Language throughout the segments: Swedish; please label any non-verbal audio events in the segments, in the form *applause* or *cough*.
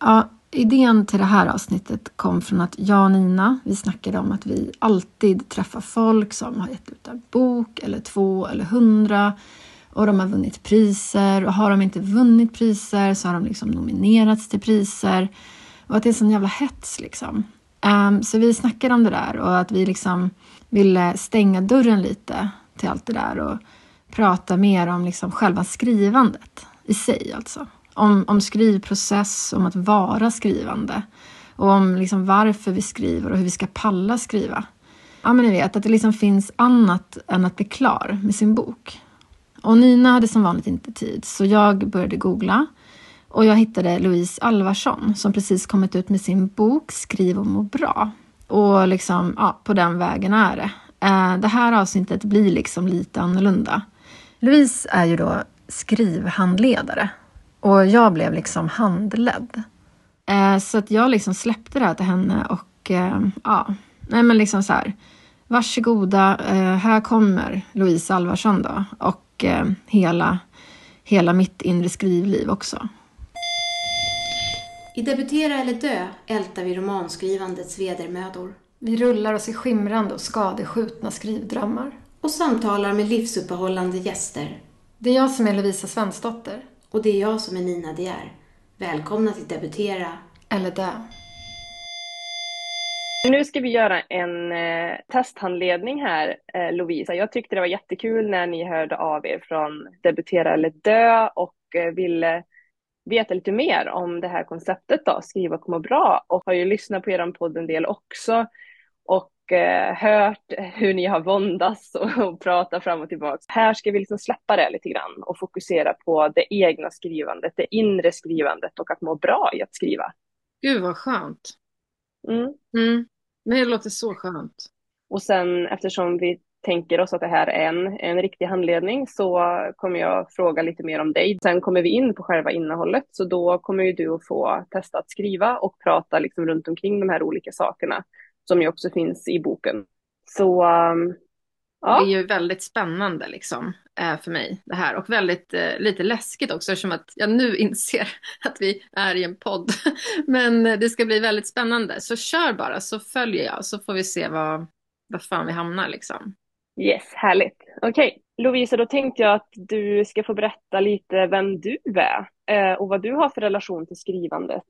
Ja, idén till det här avsnittet kom från att jag och Nina, vi snackade om att vi alltid träffar folk som har gett ut en bok eller två eller hundra och de har vunnit priser och har de inte vunnit priser så har de liksom nominerats till priser och att det är sån jävla hets liksom. Um, så vi snackade om det där och att vi liksom ville stänga dörren lite till allt det där och prata mer om liksom själva skrivandet i sig alltså. Om, om skrivprocess, om att vara skrivande och om liksom varför vi skriver och hur vi ska palla skriva. Ja, men ni vet att det liksom finns annat än att bli klar med sin bok. Och Nina hade som vanligt inte tid, så jag började googla och jag hittade Louise Alvarsson som precis kommit ut med sin bok Skriv och må bra. Och liksom, ja, på den vägen är det. Eh, det här avsnittet blir liksom lite annorlunda. Louise är ju då skrivhandledare och jag blev liksom handledd. Eh, så att jag liksom släppte det här till henne och eh, ja, nej men liksom så här. Varsågoda, här kommer Louise Alvarsson då och hela, hela mitt inre skrivliv också. I Debutera eller dö ältar vi romanskrivandets vedermödor. Vi rullar oss i skimrande och skadeskjutna skrivdrömmar. Och samtalar med livsuppehållande gäster. Det är jag som är Lovisa Svensdotter. Och det är jag som är Nina De Geer. Välkomna till Debutera eller dö. Nu ska vi göra en eh, testhandledning här, eh, Lovisa. Jag tyckte det var jättekul när ni hörde av er från Debutera eller dö och eh, ville veta lite mer om det här konceptet då, skriva och må bra och har ju lyssnat på er podd en del också och hört hur ni har våndats och, och pratat fram och tillbaka. Här ska vi liksom släppa det lite grann och fokusera på det egna skrivandet, det inre skrivandet och att må bra i att skriva. Gud vad skönt. Mm. Mm. Men det låter så skönt. Och sen eftersom vi tänker oss att det här är en, en riktig handledning så kommer jag fråga lite mer om dig. Sen kommer vi in på själva innehållet så då kommer ju du att få testa att skriva och prata liksom runt omkring de här olika sakerna som ju också finns i boken. Så um, ja. Det är ju väldigt spännande liksom eh, för mig det här och väldigt eh, lite läskigt också eftersom att jag nu inser *laughs* att vi är i en podd. *laughs* Men det ska bli väldigt spännande så kör bara så följer jag så får vi se vad, vad fan vi hamnar liksom. Yes, härligt. Okej, okay. Lovisa, då tänkte jag att du ska få berätta lite vem du är eh, och vad du har för relation till skrivandet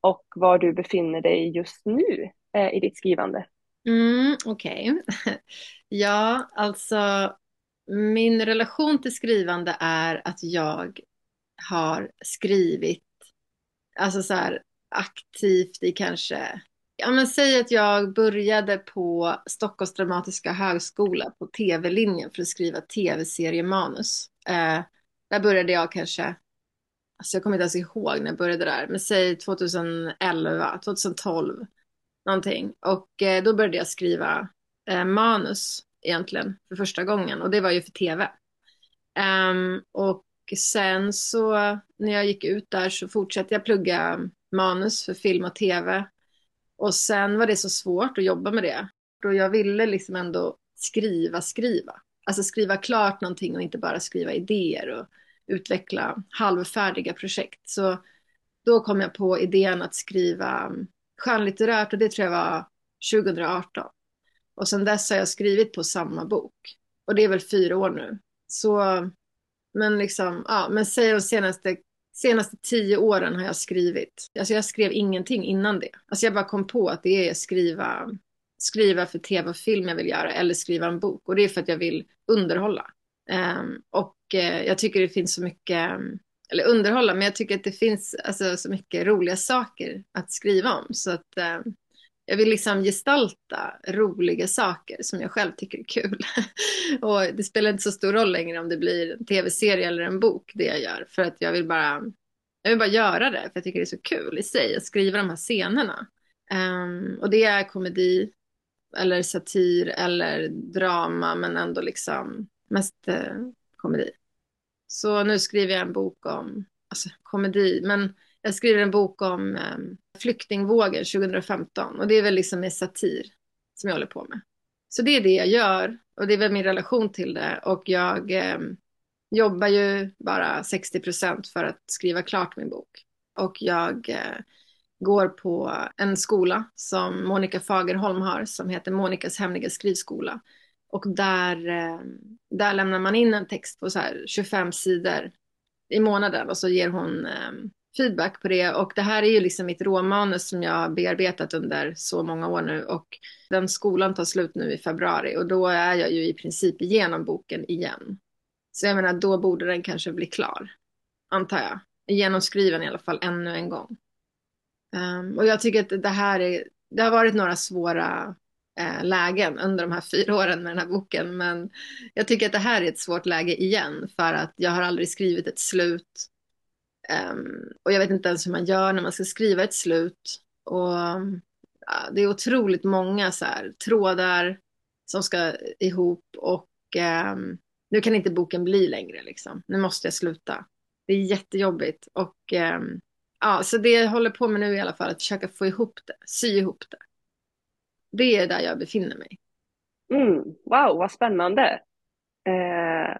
och var du befinner dig just nu eh, i ditt skrivande. Mm, Okej. Okay. *laughs* ja, alltså min relation till skrivande är att jag har skrivit alltså så här aktivt i kanske Ja, men säg att jag började på Stockholms dramatiska högskola på tv-linjen för att skriva tv-seriemanus. Eh, där började jag kanske, alltså jag kommer inte ens ihåg när jag började där, men säg 2011, 2012 någonting. Och eh, då började jag skriva eh, manus egentligen för första gången och det var ju för tv. Um, ehm, och sen så när jag gick ut där så fortsatte jag plugga manus för film och tv och sen var det så svårt att jobba med det. Och jag ville liksom ändå skriva, skriva. Alltså skriva klart någonting och inte bara skriva idéer och utveckla halvfärdiga projekt. Så då kom jag på idén att skriva skönlitterärt och det tror jag var 2018. Och sen dess har jag skrivit på samma bok. Och det är väl fyra år nu. Så, men liksom, ja, men säg de senaste senaste tio åren har jag skrivit. Alltså jag skrev ingenting innan det. Alltså jag bara kom på att det är skriva, skriva för tv och film jag vill göra eller skriva en bok. Och det är för att jag vill underhålla. Um, och uh, jag tycker det finns så mycket, eller underhålla, men jag tycker att det finns alltså, så mycket roliga saker att skriva om. Så att eh, jag vill liksom gestalta roliga saker som jag själv tycker är kul. *laughs* och det spelar inte så stor roll längre om det blir en tv-serie eller en bok det jag gör. För att jag vill bara, jag vill bara göra det för jag tycker det är så kul i sig att skriva de här scenerna. Um, och det är komedi eller satir eller drama men ändå liksom mest eh, komedi. Så nu skriver jag en bok om alltså, komedi men jag skriver en bok om um, flyktingvågen 2015 och det är väl liksom med satir som jag håller på med. Så det är det jag gör och det är väl min relation till det och jag eh, jobbar ju bara 60 procent för att skriva klart min bok. Och jag eh, går på en skola som Monica Fagerholm har som heter Monikas hemliga skrivskola. Och där, eh, där lämnar man in en text på så här 25 sidor i månaden och så ger hon eh, feedback på det. Och det här är ju liksom mitt råmanus som jag har bearbetat under så många år nu. Och den skolan tar slut nu i februari och då är jag ju i princip igenom boken igen. Så jag menar, då borde den kanske bli klar, antar jag. Genomskriven i alla fall ännu en gång. Um, och jag tycker att det här är, det har varit några svåra Eh, lägen under de här fyra åren med den här boken. Men jag tycker att det här är ett svårt läge igen för att jag har aldrig skrivit ett slut. Um, och jag vet inte ens hur man gör när man ska skriva ett slut. Och ja, det är otroligt många så här, trådar som ska ihop och um, nu kan inte boken bli längre liksom. Nu måste jag sluta. Det är jättejobbigt och um, ja, så det jag håller på med nu i alla fall att försöka få ihop det, sy ihop det. Det är där jag befinner mig. Mm, wow, vad spännande. Eh,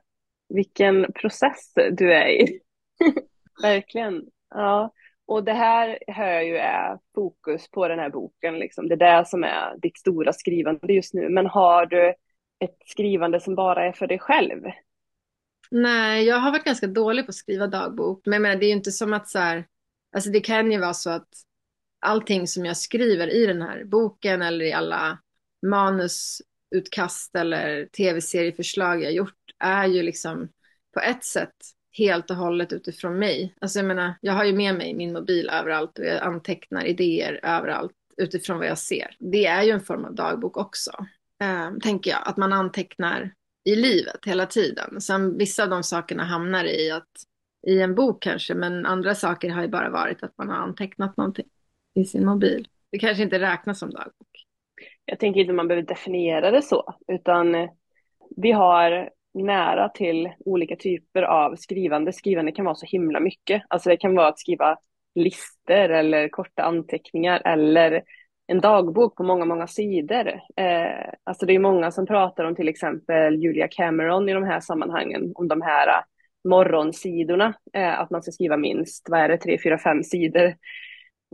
vilken process du är i. *laughs* Verkligen. Ja. Och det här hör jag ju är fokus på den här boken. Liksom. Det är det som är ditt stora skrivande just nu. Men har du ett skrivande som bara är för dig själv? Nej, jag har varit ganska dålig på att skriva dagbok. Men jag menar, det är ju inte som att så här, alltså det kan ju vara så att allting som jag skriver i den här boken eller i alla manusutkast eller tv-serieförslag jag gjort är ju liksom på ett sätt helt och hållet utifrån mig. Alltså jag menar, jag har ju med mig min mobil överallt och jag antecknar idéer överallt utifrån vad jag ser. Det är ju en form av dagbok också, eh, tänker jag. Att man antecknar i livet hela tiden. Sen vissa av de sakerna hamnar i att i en bok kanske, men andra saker har ju bara varit att man har antecknat någonting i sin mobil. Det kanske inte räknas som dagbok. Jag tänker inte man behöver definiera det så, utan vi har nära till olika typer av skrivande. Skrivande kan vara så himla mycket. Alltså det kan vara att skriva listor eller korta anteckningar eller en dagbok på många, många sidor. Eh, alltså det är många som pratar om till exempel Julia Cameron i de här sammanhangen, om de här morgonsidorna, eh, att man ska skriva minst, vad är det, tre, fyra, fem sidor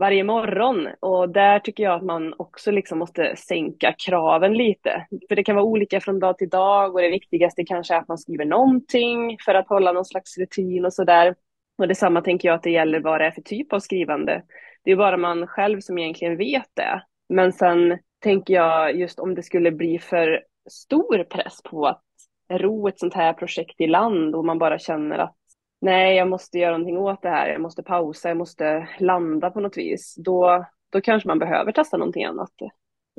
varje morgon. Och där tycker jag att man också liksom måste sänka kraven lite. För det kan vara olika från dag till dag och det viktigaste kanske är att man skriver någonting för att hålla någon slags rutin och sådär. Och detsamma tänker jag att det gäller vad det är för typ av skrivande. Det är bara man själv som egentligen vet det. Men sen tänker jag just om det skulle bli för stor press på att ro ett sånt här projekt i land och man bara känner att nej, jag måste göra någonting åt det här, jag måste pausa, jag måste landa på något vis, då, då kanske man behöver testa någonting annat.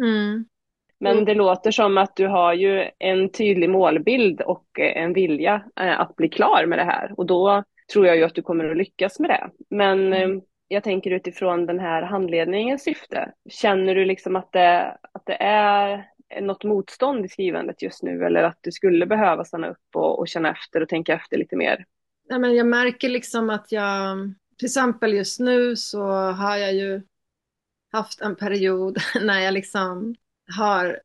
Mm. Men Mm. det låter som att du har ju en tydlig målbild och eh, en vilja eh, att bli klar med det här och då tror jag ju att du kommer att lyckas med det. Men eh, jag tänker utifrån den här handledningens syfte, känner du liksom att det, att det är något motstånd i skrivandet just nu eller att du skulle behöva stanna upp och, och känna efter och tänka efter lite mer? Nej, men jag märker liksom att jag, till exempel just nu så har jag ju haft en period *laughs* när jag liksom har,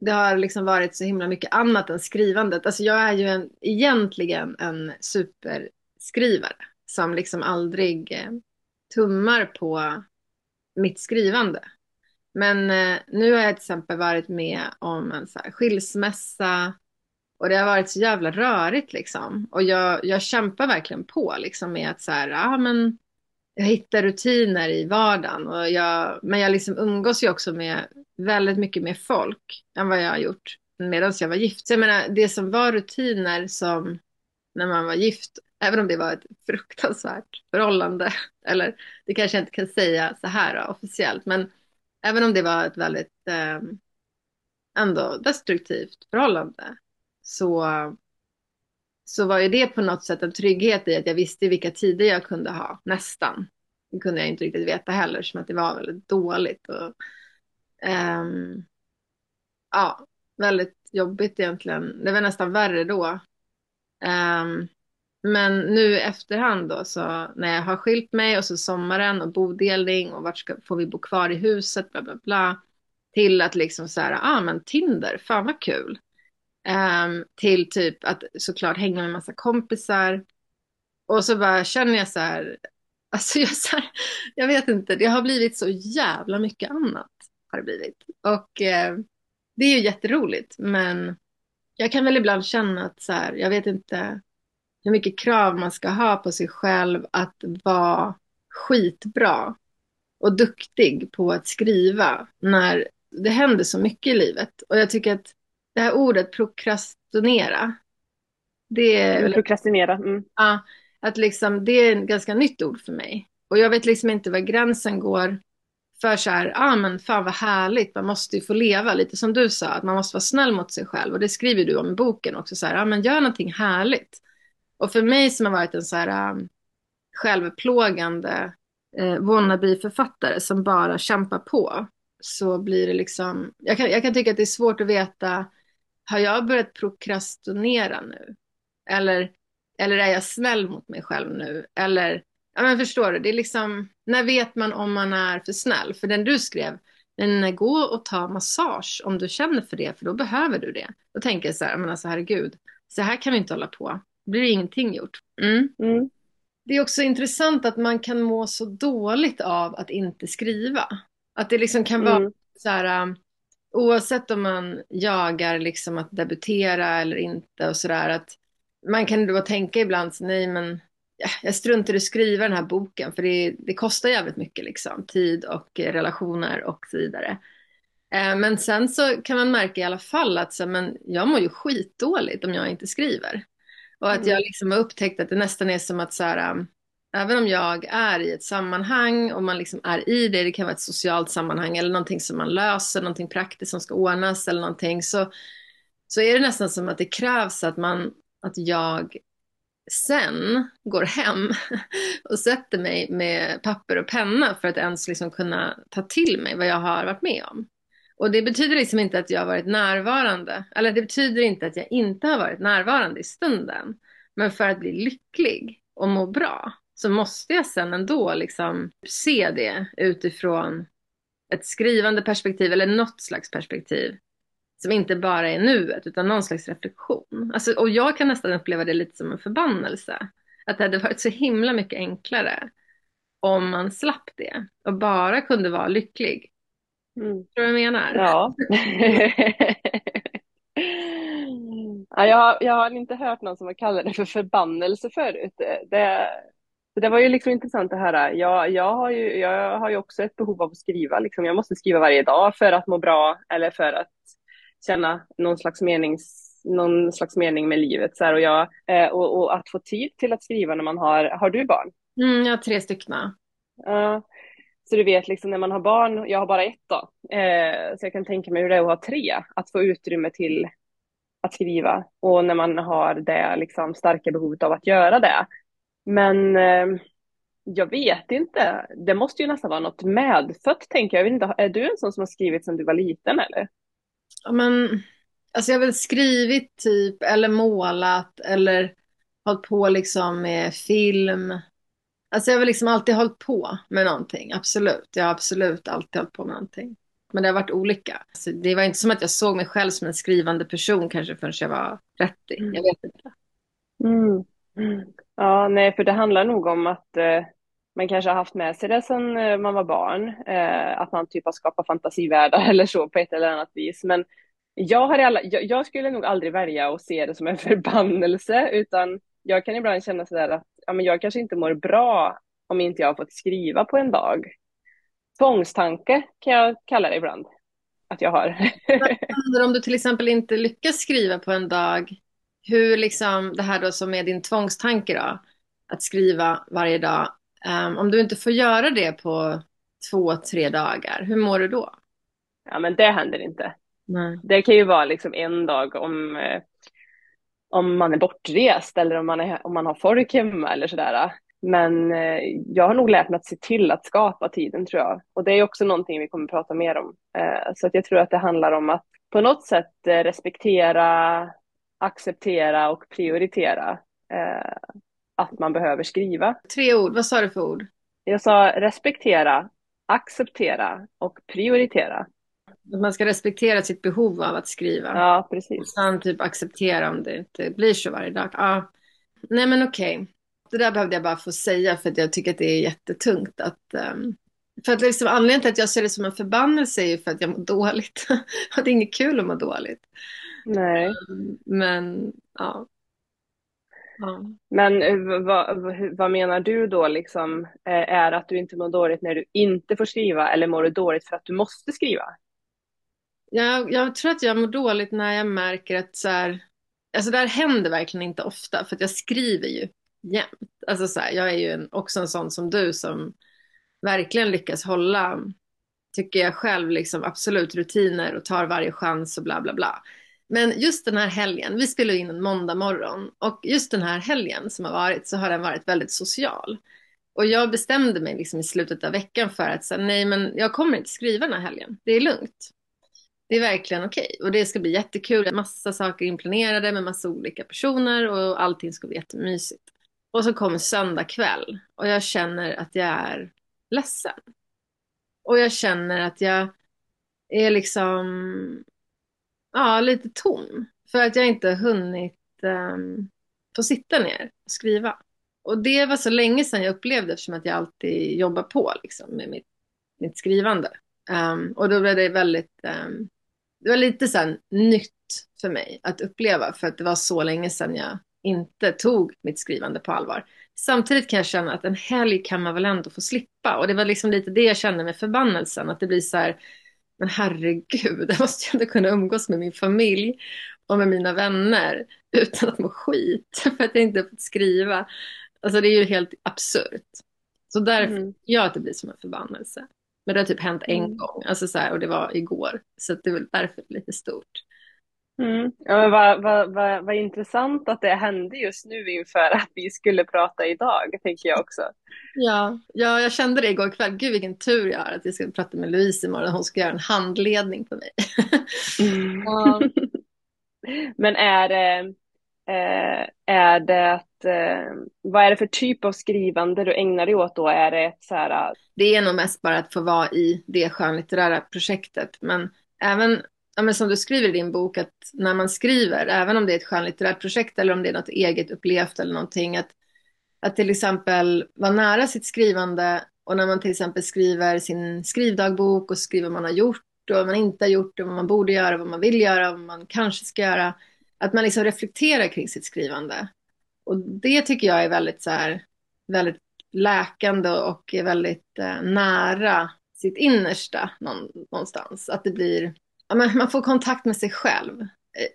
det har liksom varit så himla mycket annat än skrivandet. Alltså jag är ju en, egentligen en superskrivare som liksom aldrig eh, tummar på mitt skrivande. Men eh, nu har jag till exempel varit med om en så här skilsmässa och det har varit så jävla rörigt liksom. Och jag, jag kämpar verkligen på liksom med att så här, ja men jag hittar rutiner i vardagen. Och jag, men jag liksom umgås ju också med väldigt mycket mer folk än vad jag har gjort medan jag var gift. Så jag menar, det som var rutiner som när man var gift, även om det var ett fruktansvärt förhållande, *laughs* eller det kanske jag inte kan säga så här då, officiellt, men även om det var ett väldigt eh, ändå destruktivt förhållande så, så var ju det på något sätt en trygghet i att jag visste vilka tider jag kunde ha, nästan. Det kunde jag inte riktigt veta heller, som att det var väldigt dåligt. Och, um, ja, väldigt jobbigt egentligen. Det var nästan värre då. Um, men nu i efterhand då, så när jag har skilt mig och så sommaren och bodelning och vart ska, får vi bo kvar i huset, bla bla bla. Till att liksom så här, ah men Tinder, fan vad kul. Um, till typ att såklart hänga med massa kompisar. Och så bara känner jag så här, *laughs* Alltså jag, så här, jag vet inte, det har blivit så jävla mycket annat. Har det blivit. Och eh, det är ju jätteroligt, men jag kan väl ibland känna att så här, jag vet inte hur mycket krav man ska ha på sig själv att vara skitbra och duktig på att skriva när det händer så mycket i livet. Och jag tycker att det här ordet prokrastinera, det är... Prokrastinera. Mm. Ja, att liksom, det är ett ganska nytt ord för mig. Och jag vet liksom inte var gränsen går för så här, ah, men fan vad härligt, man måste ju få leva, lite som du sa, att man måste vara snäll mot sig själv. Och det skriver du om i boken också, så här, ah, men gör någonting härligt. Och för mig som har varit en så här um, självplågande eh, wannabe-författare som bara kämpar på, så blir det liksom, jag kan, jag kan tycka att det är svårt att veta, har jag börjat prokrastinera nu? Eller, eller är jag snäll mot mig själv nu? Eller, ja men förstår du, det är liksom, när vet man om man är för snäll? För den du skrev, men gå och ta massage om du känner för det, för då behöver du det. Då tänker jag så här, men alltså herregud, så här kan vi inte hålla på. Det blir ingenting gjort. Mm. Mm. Det är också intressant att man kan må så dåligt av att inte skriva. Att det liksom kan vara mm. så här, um, oavsett om man jagar liksom att debutera eller inte och sådär, att man kan då tänka ibland, nej men jag struntar i att skriva den här boken för det, det kostar jävligt mycket liksom, tid och relationer och så vidare. Eh, men sen så kan man märka i alla fall att så, men jag mår ju skitdåligt om jag inte skriver. Och att jag mm. liksom har upptäckt att det nästan är som att så här, um, även om jag är i ett sammanhang och man liksom är i det, det kan vara ett socialt sammanhang eller någonting som man löser, någonting praktiskt som ska ordnas eller någonting, så, så är det nästan som att det krävs att, man, att jag sen går hem *laughs* och sätter mig med papper och penna för att ens liksom kunna ta till mig vad jag har varit med om. Och det betyder liksom inte att jag har varit närvarande, eller det betyder inte att jag inte har varit närvarande i stunden. Men för att bli lycklig och må bra så måste jag sen ändå liksom se det utifrån ett skrivande perspektiv eller något slags perspektiv. Som inte bara är nuet utan någon slags reflektion. Alltså, och jag kan nästan uppleva det lite som en förbannelse. Att det hade varit så himla mycket enklare om man slapp det och bara kunde vara lycklig. Mm. Tror du vad jag menar? Ja. *laughs* ja jag, har, jag har inte hört någon som har kallat det för förbannelse förut. Det, det var ju liksom intressant att höra. Jag, jag, har ju, jag har ju också ett behov av att skriva. Liksom. Jag måste skriva varje dag för att må bra eller för att känna någon slags, menings, någon slags mening med livet. Så här, och, jag, eh, och, och, att få tid till att skriva när man har, har du barn? Mm, jag har tre stycken. Ja, så du vet, liksom när man har barn, jag har bara ett då, eh, så jag kan tänka mig hur det är att ha tre, att få utrymme till att skriva och när man har det liksom, starka behovet av att göra det. Men eh, jag vet inte, det måste ju nästan vara något medfött tänker jag. jag vet inte, är du en sån som har skrivit sedan du var liten eller? Ja, men, alltså jag har väl skrivit typ, eller målat, eller hållit på liksom med film Alltså jag har liksom alltid hållit på med någonting, absolut. Jag har absolut alltid hållit på med någonting. Men det har varit olika. Alltså det var inte som att jag såg mig själv som en skrivande person kanske förrän jag var 30. Mm. Jag vet inte. Mm. Ja, nej, för det handlar nog om att eh, man kanske har haft med sig det sedan eh, man var barn. Eh, att man typ har skapat fantasivärldar *laughs* eller så på ett eller annat vis. Men jag, har alla, jag, jag skulle nog aldrig välja att se det som en *laughs* förbannelse, utan jag kan ibland känna sådär att ja, men jag kanske inte mår bra om inte jag har fått skriva på en dag. Tvångstanke kan jag kalla det ibland att jag har. *laughs* Vad händer om du till exempel inte lyckas skriva på en dag, hur liksom det här då som är din tvångstanke då, att skriva varje dag, um, om du inte får göra det på två, tre dagar, hur mår du då? Ja men det händer inte. Nej. Det kan ju vara liksom en dag om eh, om man är bortrest eller om man, är, om man har folk hemma eller sådär. Men eh, jag har nog lärt mig att se till att skapa tiden tror jag. Och det är också någonting vi kommer prata mer om. Eh, så att jag tror att det handlar om att på något sätt respektera, acceptera och prioritera eh, att man behöver skriva. Tre ord, vad sa du för ord? Jag sa respektera, acceptera och prioritera. Man ska respektera sitt behov av att skriva. Ja, precis. Och sen typ acceptera om det inte blir så varje dag. Ja. Nej men okej. det där behövde jag bara få säga för att jag tycker att det är jättetungt att um, för att liksom, anledningen till att jag ser det som en förbannelse är ju för att jag mår dåligt. *laughs* det är inget kul att må dåligt. Nej. Um, men ja. ja. Men eh, vad, vad menar du då liksom? Eh, är att du inte mår dåligt när du inte får skriva eller mår du dåligt för att du måste skriva? Jag, jag tror att jag mår dåligt när jag märker att så här, alltså det här händer verkligen inte ofta för att jag skriver ju jämt. Alltså så här, jag är ju en, också en sån som du som verkligen lyckas hålla, tycker jag själv, liksom absolut rutiner och tar varje chans och bla bla bla. Men just den här helgen, vi spelar in en måndag morgon och just den här helgen som har varit så har den varit väldigt social. Och jag bestämde mig liksom i slutet av veckan för att säga nej men jag kommer inte skriva den här helgen, det är lugnt. Det är verkligen okej okay. och det ska bli jättekul, massa saker inplanerade med massa olika personer och allting ska bli jättemysigt. Och så kommer söndag kväll och jag känner att jag är ledsen. Och jag känner att jag är liksom, ja, lite tom. För att jag inte hunnit um, få sitta ner och skriva. Och det var så länge sedan jag upplevde eftersom att jag alltid jobbar på liksom, med mitt, mitt skrivande. Um, och då blev det väldigt, um, det var lite så här nytt för mig att uppleva för att det var så länge sedan jag inte tog mitt skrivande på allvar. Samtidigt kan jag känna att en helg kan man väl ändå få slippa. Och det var liksom lite det jag kände med förbannelsen. Att det blir så här, men herregud, *laughs* jag måste ju ändå kunna umgås med min familj och med mina vänner utan att må skit *laughs* för att jag inte fått skriva. Alltså det är ju helt absurt. Så därför mm. jag att det blir som en förbannelse. Men det har typ hänt en mm. gång, alltså så här, och det var igår. Så det är väl därför lite stort. Mm. Ja, vad, vad, vad, vad intressant att det hände just nu inför att vi skulle prata idag, tänker jag också. Ja, ja jag kände det igår kväll. Gud vilken tur jag har att jag ska prata med Louise imorgon. Hon ska göra en handledning på mig. Mm. ja. *laughs* Men är det, eh, är det att, eh, vad är det för typ av skrivande du ägnar dig åt då? Är det ett så här... Det är nog mest bara att få vara i det skönlitterära projektet. Men även ja, men som du skriver i din bok, att när man skriver, även om det är ett skönlitterärt projekt eller om det är något eget upplevt eller någonting, att, att till exempel vara nära sitt skrivande och när man till exempel skriver sin skrivdagbok och skriver vad man har gjort och vad man inte har gjort och vad man borde göra, vad man vill göra, vad man kanske ska göra, att man liksom reflekterar kring sitt skrivande. Och det tycker jag är väldigt så här, väldigt läkande och är väldigt eh, nära sitt innersta någonstans. Att det blir man får kontakt med sig själv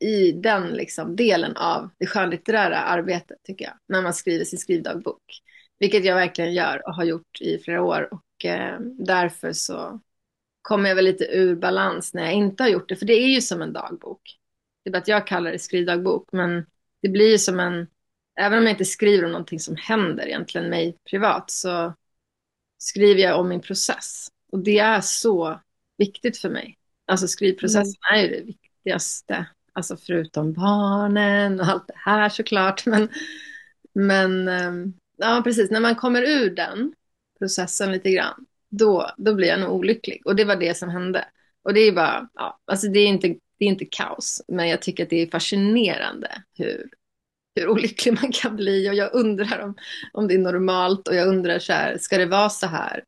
i den liksom, delen av det skönlitterära arbetet tycker jag. När man skriver sin skrivdagbok. Vilket jag verkligen gör och har gjort i flera år. Och eh, därför så kommer jag väl lite ur balans när jag inte har gjort det. För det är ju som en dagbok. Det är bara att jag kallar det skrivdagbok. Men det blir ju som en, även om jag inte skriver om någonting som händer egentligen mig privat så skriver jag om min process. Och det är så viktigt för mig. Alltså skrivprocessen mm. är ju det viktigaste. Alltså förutom barnen och allt det här såklart. Men, men ehm, ja, precis, när man kommer ur den processen lite grann, då, då blir jag nog olycklig. Och det var det som hände. Och det är bara, ja, alltså det är inte, det är inte kaos, men jag tycker att det är fascinerande hur, hur olycklig man kan bli. Och jag undrar om, om det är normalt och jag undrar så här, ska det vara så här?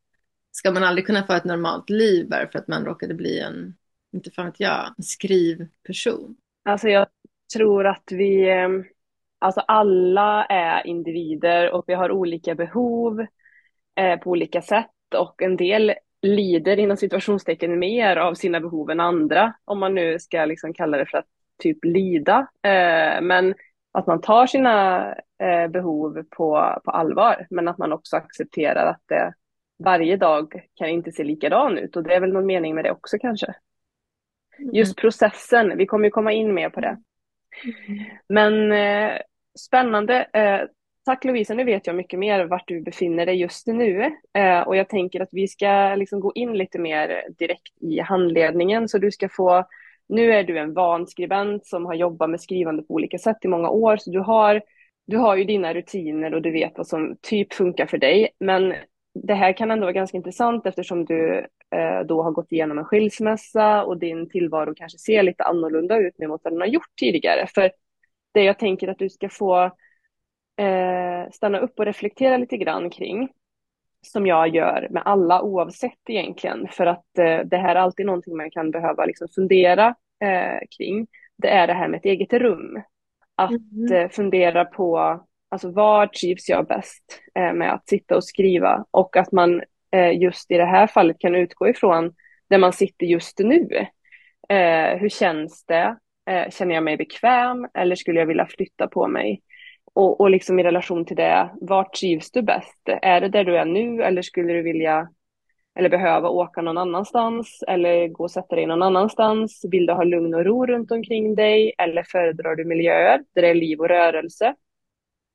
Ska man aldrig kunna få ett normalt liv bara för att man råkade bli en inte fan vet jag, en skrivperson? Alltså jag tror att vi, eh, alltså alla är individer och vi har olika behov eh, på olika sätt och en del lider inom situationstecken mer av sina behov än andra, om man nu ska liksom kalla det för att typ lida. Eh, men att man tar sina eh, behov på, på allvar, men att man också accepterar att det varje dag kan inte se likadan ut och det är väl någon mening med det också kanske. Just processen, vi kommer ju komma in mer på det. Men eh, spännande. Eh, tack Lovisa, nu vet jag mycket mer vart du befinner dig just nu. Eh, och jag tänker att vi ska liksom gå in lite mer direkt i handledningen. Så du ska få, nu är du en van skribent som har jobbat med skrivande på olika sätt i många år. Så du har, du har ju dina rutiner och du vet vad som typ funkar för dig. Men det här kan ändå vara ganska intressant eftersom du eh, då har gått igenom en skilsmässa och din tillvaro kanske ser lite annorlunda ut nu mot vad den har gjort tidigare. För det jag tänker att du ska få eh, stanna upp och reflektera lite grann kring. Som jag gör med alla oavsett egentligen. För att eh, det här är alltid någonting man kan behöva liksom fundera eh, kring. Det är det här med ett eget rum. Att Mm. eh, fundera på alltså var trivs jag bäst eh, med att sitta och skriva. Och att man eh, just i det här fallet kan utgå ifrån där man sitter just nu. Eh, hur känns det? Eh, känner jag mig bekväm eller skulle jag vilja flytta på mig? Och, och liksom i relation till det, var trivs du bäst? Är det där du är nu eller skulle du vilja eller behöva åka någon annanstans eller gå och sätta dig någon annanstans? Vill du ha lugn och ro runt omkring dig eller föredrar du miljöer där det är liv och rörelse?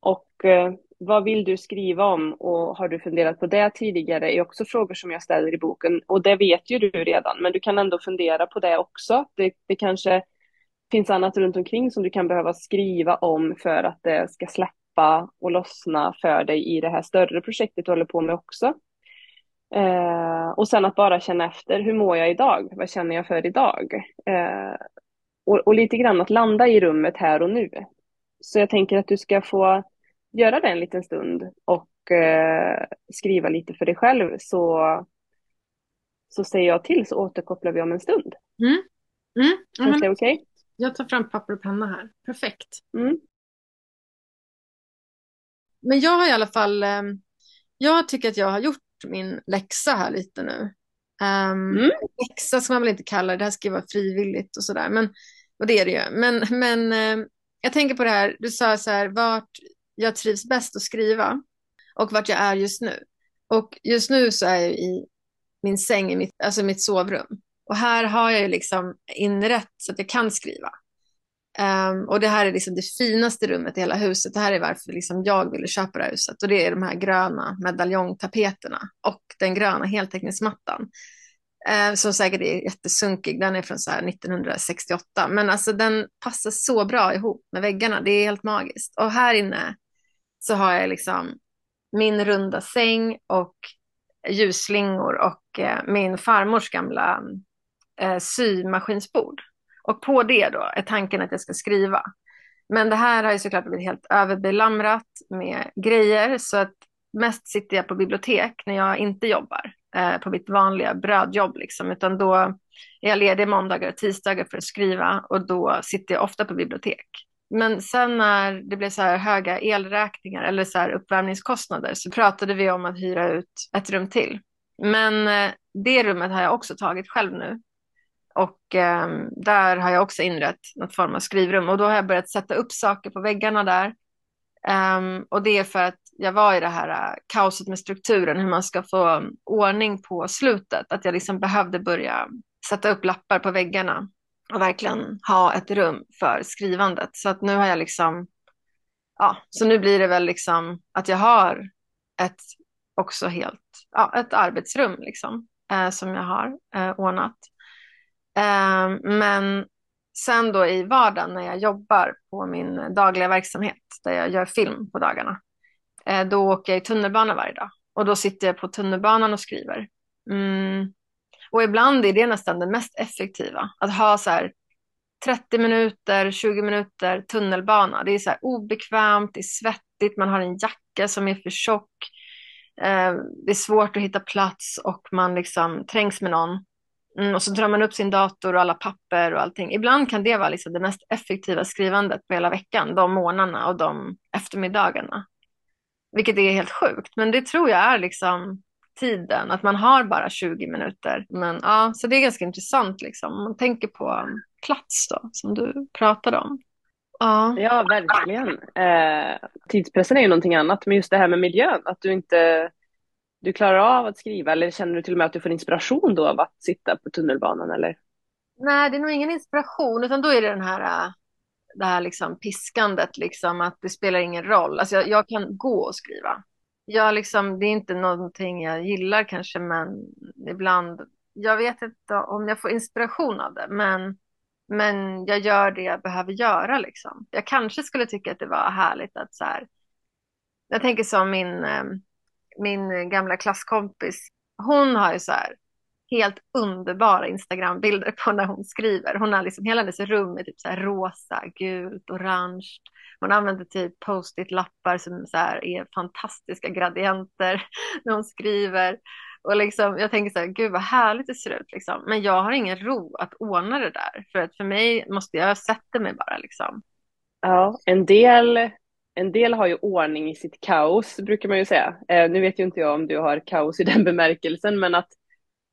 Och eh, vad vill du skriva om och har du funderat på det tidigare är också frågor som jag ställer i boken och det vet ju du redan men du kan ändå fundera på det också. Det, det kanske finns annat runt omkring som du kan behöva skriva om för att det ska släppa och lossna för dig i det här större projektet du håller på med också. Eh, och sen att bara känna efter, hur mår jag idag? Vad känner jag för idag? Eh, och, och lite grann att landa i rummet här och nu. Så jag tänker att du ska få göra det en liten stund och eh, skriva lite för dig själv så, så säger jag till så återkopplar vi om en stund. Mm. Mm. Känns det okej? jag tar fram papper och penna här. Perfekt. Mm. Men jag har i alla fall, eh, jag tycker att jag har gjort min läxa här lite nu. Um, Mm. Läxa ska man väl inte kalla det, det här ska ju vara frivilligt och sådär. Men, och det är det ju. Men, men eh, jag tänker på det här, du sa så här, vart jag trivs bäst att skriva och vart jag är just nu. Och just nu så är jag i min säng, i mitt, alltså mitt sovrum. Och här har jag ju liksom inrätt så att jag kan skriva. Um, och det här är liksom det finaste rummet i hela huset. Det här är varför liksom jag ville köpa det här huset. Och det är de här gröna medaljongtapeterna och den gröna heltäckningsmattan. Uh, som säkert är jättesunkig. Den är från så här 1968. Men alltså den passar så bra ihop med väggarna. Det är helt magiskt. Och här inne så har jag liksom min runda säng och ljusslingor och eh, min farmors gamla eh, symaskinsbord. Och på det då är tanken att jag ska skriva. Men det här har ju såklart blivit helt överbelamrat med grejer så att mest sitter jag på bibliotek när jag inte jobbar eh, på mitt vanliga brödjobb liksom, utan då är jag ledig måndagar och tisdagar för att skriva och då sitter jag ofta på bibliotek. Men sen när det blev så här höga elräkningar eller så här uppvärmningskostnader så pratade vi om att hyra ut ett rum till. Men eh, det rummet har jag också tagit själv nu och eh, där har jag också inrett något form av skrivrum och då har jag börjat sätta upp saker på väggarna där. Um, och det är för att jag var i det här uh, kaoset med strukturen, hur man ska få ordning på slutet. Att jag liksom behövde börja sätta upp lappar på väggarna och verkligen ha ett rum för skrivandet. Så att nu har jag liksom, ja, så nu blir det väl liksom att jag har ett också helt, ja, ett arbetsrum liksom eh, som jag har eh, ordnat. Eh, men sen då i vardagen när jag jobbar på min dagliga verksamhet där jag gör film på dagarna, eh, då åker jag i tunnelbana varje dag och då sitter jag på tunnelbanan och skriver. Mm. Och ibland är det nästan det mest effektiva, att ha så här 30 minuter, 20 minuter tunnelbana. Det är så här obekvämt, det är svettigt, man har en jacka som är för tjock. Eh, det är svårt att hitta plats och man liksom trängs med någon. Mm, och så drar man upp sin dator och alla papper och allting. Ibland kan det vara liksom det mest effektiva skrivandet på hela veckan, de månaderna och de eftermiddagarna. Vilket är helt sjukt, men det tror jag är liksom tiden, att man har bara 20 minuter. Men ja, så det är ganska intressant liksom. Om man tänker på plats då, som du pratade om. Ja, Ja, verkligen. Eh, tidspressen är ju någonting annat, men just det här med miljön, att du inte du klarar av att skriva eller känner du till och med att du får inspiration då av att sitta på tunnelbanan eller? nej, det är nog ingen inspiration, utan då är det den här, äh, det här liksom piskandet, liksom, att det spelar ingen roll. Alltså jag, jag kan gå och skriva. Jag liksom, det är inte någonting jag gillar kanske, men ibland, jag vet inte om jag får inspiration av det, men, men jag gör det jag behöver göra liksom. Jag kanske skulle tycka att det var härligt att så här, jag tänker som min, eh, min gamla klasskompis, hon har ju så här helt underbara Instagram-bilder på när hon skriver. Hon har liksom hela hennes rum är typ så här rosa, gult, orange. Hon använder typ post-it-lappar som så här är fantastiska gradienter *laughs* när hon skriver. Och liksom, jag tänker så här, gud vad härligt det ser ut liksom. Men jag har ingen ro att ordna det där. För att för mig måste jag sätta mig bara liksom. Ja, en del, en del har ju ordning i sitt kaos brukar man ju säga. Eh, nu vet ju inte jag om du har kaos i den bemärkelsen, men att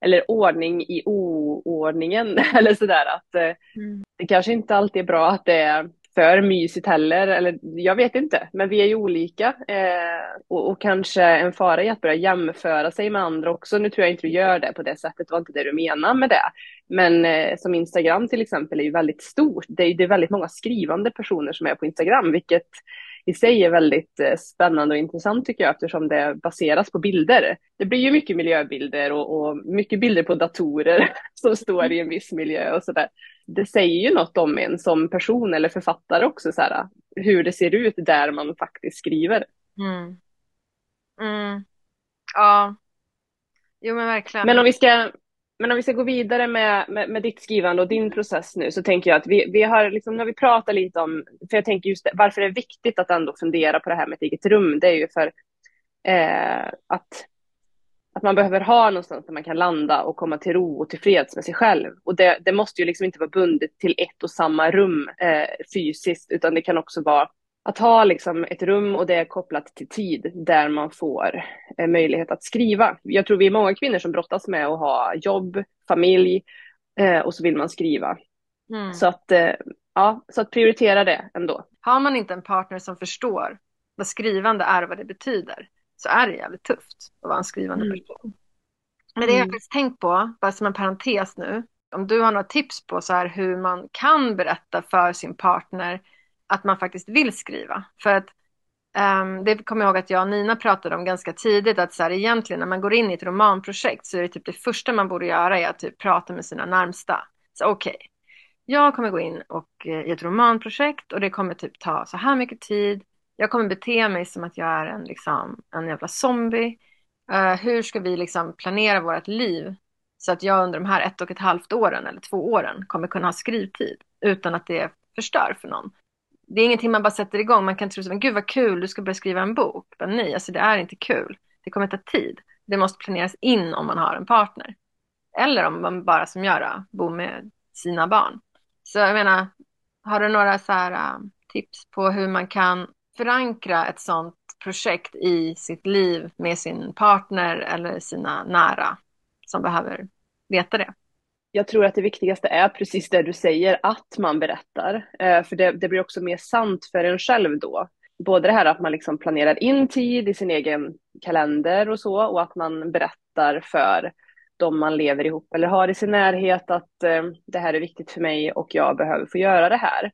eller ordning i oordningen *laughs* eller sådär att eh, mm. det kanske inte alltid är bra att det är för mysigt heller, eller jag vet inte, men vi är ju olika eh, och, och, kanske en fara i att börja jämföra sig med andra också. Nu tror jag inte du gör det på det sättet, det var inte det du menar med det. Men eh, som Instagram till exempel är ju väldigt stort. Det är, det är väldigt många skrivande personer som är på Instagram, vilket i sig är väldigt eh, spännande och intressant tycker jag eftersom det baseras på bilder. Det blir ju mycket miljöbilder och, och mycket bilder på datorer *laughs* som står i en viss miljö och sådär. Det säger ju något om en som person eller författare också, så här, hur det ser ut där man faktiskt skriver. Mm. Mm. Ja, jo men verkligen. Men om vi ska men om vi ska gå vidare med, med, med, ditt skrivande och din process nu så tänker jag att vi, vi har, liksom, när vi pratar lite om, för jag tänker just det, varför det är viktigt att ändå fundera på det här med ett eget rum, det är ju för eh, att, att man behöver ha någonstans där man kan landa och komma till ro och tillfreds med sig själv. Och det, det måste ju liksom inte vara bundet till ett och samma rum eh, fysiskt, utan det kan också vara att ha liksom ett rum och det är kopplat till tid där man får eh, möjlighet att skriva. Jag tror vi är många kvinnor som brottas med att ha jobb, familj eh, och så vill man skriva. Mm. Så, att, eh, ja, så att prioritera det ändå. Har man inte en partner som förstår vad skrivande är och vad det betyder så är det jävligt tufft att vara en skrivande mm. person. Men det jag mm. faktiskt tänkt på, bara som en parentes nu, om du har några tips på så här hur man kan berätta för sin partner att man faktiskt vill skriva. För att um, det kommer jag ihåg att jag och Nina pratade om ganska tidigt att så här, egentligen när man går in i ett romanprojekt så är det typ det första man borde göra är att typ prata med sina närmsta. Så okej, okay, jag kommer gå in och, eh, i ett romanprojekt och det kommer typ ta så här mycket tid. Jag kommer bete mig som att jag är en, liksom, en jävla zombie. Uh, hur ska vi liksom planera vårt liv så att jag under de här ett och ett halvt åren eller två åren kommer kunna ha skrivtid utan att det förstör för någon det är ingenting man bara sätter igång. Man kan tro att gud vad kul, du ska börja skriva en bok. Men nej, alltså det är inte kul. Det kommer ta tid. Det måste planeras in om man har en partner. Eller om man bara som jag bor med sina barn. Så jag menar, har du några så här, uh, tips på hur man kan förankra ett sånt projekt i sitt liv med sin partner eller sina nära som behöver veta det? Jag tror att det viktigaste är precis det du säger, att man berättar. Eh, för det, det, blir också mer sant för en själv då. Både det här att man liksom planerar in tid i sin egen kalender och så, och att man berättar för de man lever ihop eller har i sin närhet att eh, det här är viktigt för mig och jag behöver få göra det här.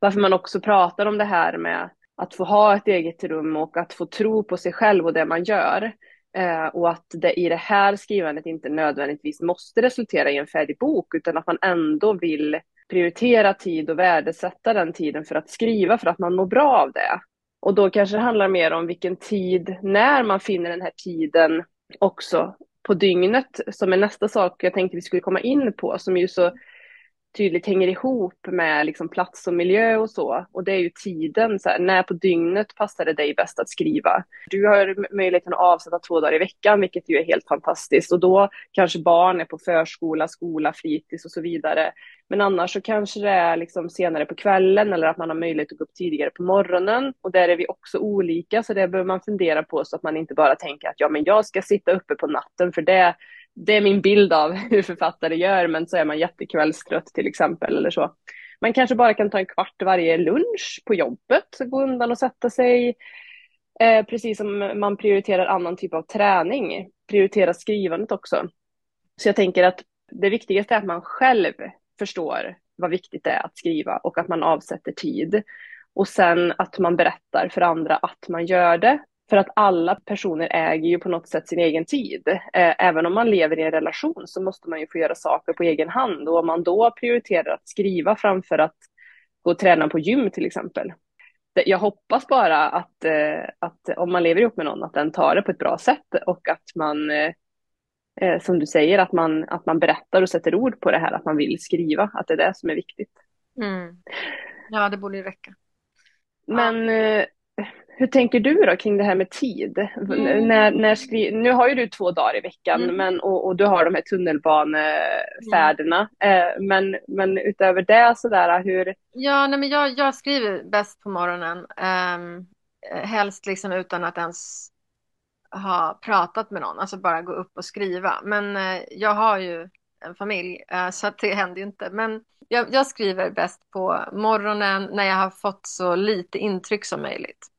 Varför man också pratar om det här med att få ha ett eget rum och att få tro på sig själv och det man gör. Eh, och att det i det här skrivandet inte nödvändigtvis måste resultera i en färdig bok utan att man ändå vill prioritera tid och värdesätta den tiden för att skriva för att man mår bra av det. Och då kanske det handlar mer om vilken tid, när man finner den här tiden också på dygnet som är nästa sak jag tänkte vi skulle komma in på som ju så tydligt hänger ihop med liksom plats och miljö och så. Och det är ju tiden, så här, när på dygnet passar det dig bäst att skriva? Du har möjligheten att avsätta två dagar i veckan, vilket ju är helt fantastiskt. Och då kanske barn är på förskola, skola, fritids och så vidare. Men annars så kanske det är liksom senare på kvällen eller att man har möjlighet att gå upp tidigare på morgonen. Och där är vi också olika, så det behöver man fundera på så att man inte bara tänker att ja, men jag ska sitta uppe på natten för det det är min bild av *laughs* hur författare gör, men så är man jättekvällstrött till exempel eller så. Man kanske bara kan ta en kvart varje lunch på jobbet, gå undan och sätta sig. Eh, precis som man prioriterar annan typ av träning, prioritera skrivandet också. Så jag tänker att det viktigaste är att man själv förstår vad viktigt det är att skriva och att man avsätter tid. Och sen att man berättar för andra att man gör det för att alla personer äger ju på något sätt sin egen tid. Eh, även om man lever i en relation så måste man ju få göra saker på egen hand. Och om man då prioriterar att skriva framför att gå och träna på gym till exempel. Jag hoppas bara att, eh, att om man lever ihop med någon att den tar det på ett bra sätt och att man eh, som du säger, att man, att man berättar och sätter ord på det här att man vill skriva, att det är det som är viktigt. Mm. Ja, det borde ju räcka. Men eh, hur tänker du då kring det här med tid? Mm. När, när skri... Nu har ju du två dagar i veckan Mm. men, och, och du har de här tunnelbanefärderna. Eh, men, men utöver det sådär, hur... Ja, nej, men jag, jag skriver bäst på morgonen. Um, helst liksom utan att ens ha pratat med någon, alltså bara gå upp och skriva. Men eh, jag har ju en familj eh, så det händer ju inte. Men jag, jag skriver bäst på morgonen när jag har fått så lite intryck som möjligt.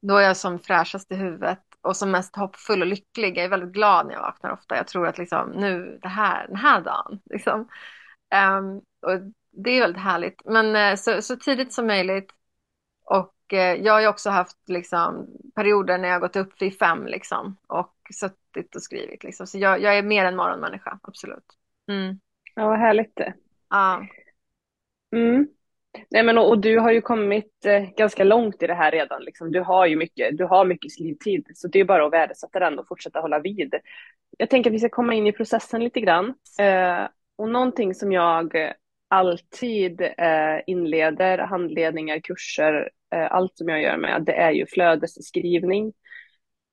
Då är jag som fräschast i huvudet och som mest hoppfull och lycklig. Jag är väldigt glad när jag vaknar ofta. Jag tror att liksom, nu, det här, den här dagen, liksom. Ehm, och det är väldigt härligt. Men eh, så, så tidigt som möjligt. Och eh, jag har ju också haft liksom, perioder när jag har gått upp vid fem liksom, och suttit och skrivit. Liksom. Så jag, jag är mer en morgonmänniska, absolut. Mm. Ja, vad härligt det. Ja. Mm. Nej, men, och, och du har ju kommit eh, ganska långt i det här redan. Liksom. Du har ju mycket, du har mycket skrivtid, så det är bara att värdesätta den och fortsätta hålla vid. Jag tänker att vi ska komma in i processen lite grann. Eh, och någonting som jag alltid eh, inleder handledningar, kurser, eh, allt som jag gör med, det är ju flödesskrivning.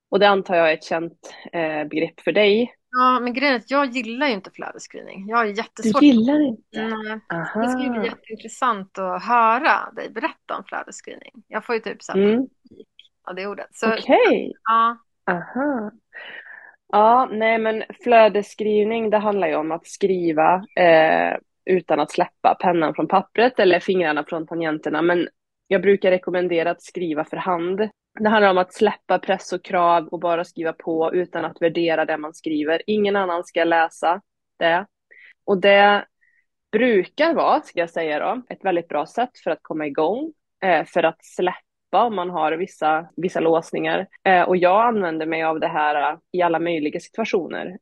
Och det antar jag är ett känt eh, begrepp för dig ja, men grejen är att jag gillar ju inte flödesskrivning. Jag har jättesvårt. gillar inte? Mm. Aha. Det skulle bli jätteintressant att höra dig berätta om flödesskrivning. Jag får ju typ så här Mm. av det ordet. Okej. ja, Aha. Ja, nej men flödesskrivning det handlar ju om att skriva eh, utan att släppa pennan från pappret eller fingrarna från tangenterna. Men jag brukar rekommendera att skriva för hand. Det handlar om att släppa press och krav och bara skriva på utan att värdera det man skriver. Ingen annan ska läsa det. Och det brukar vara, ska jag säga då, ett väldigt bra sätt för att komma igång, eh, för att släppa om man har vissa, vissa låsningar. Eh, och jag använder mig av det här eh, i alla möjliga situationer.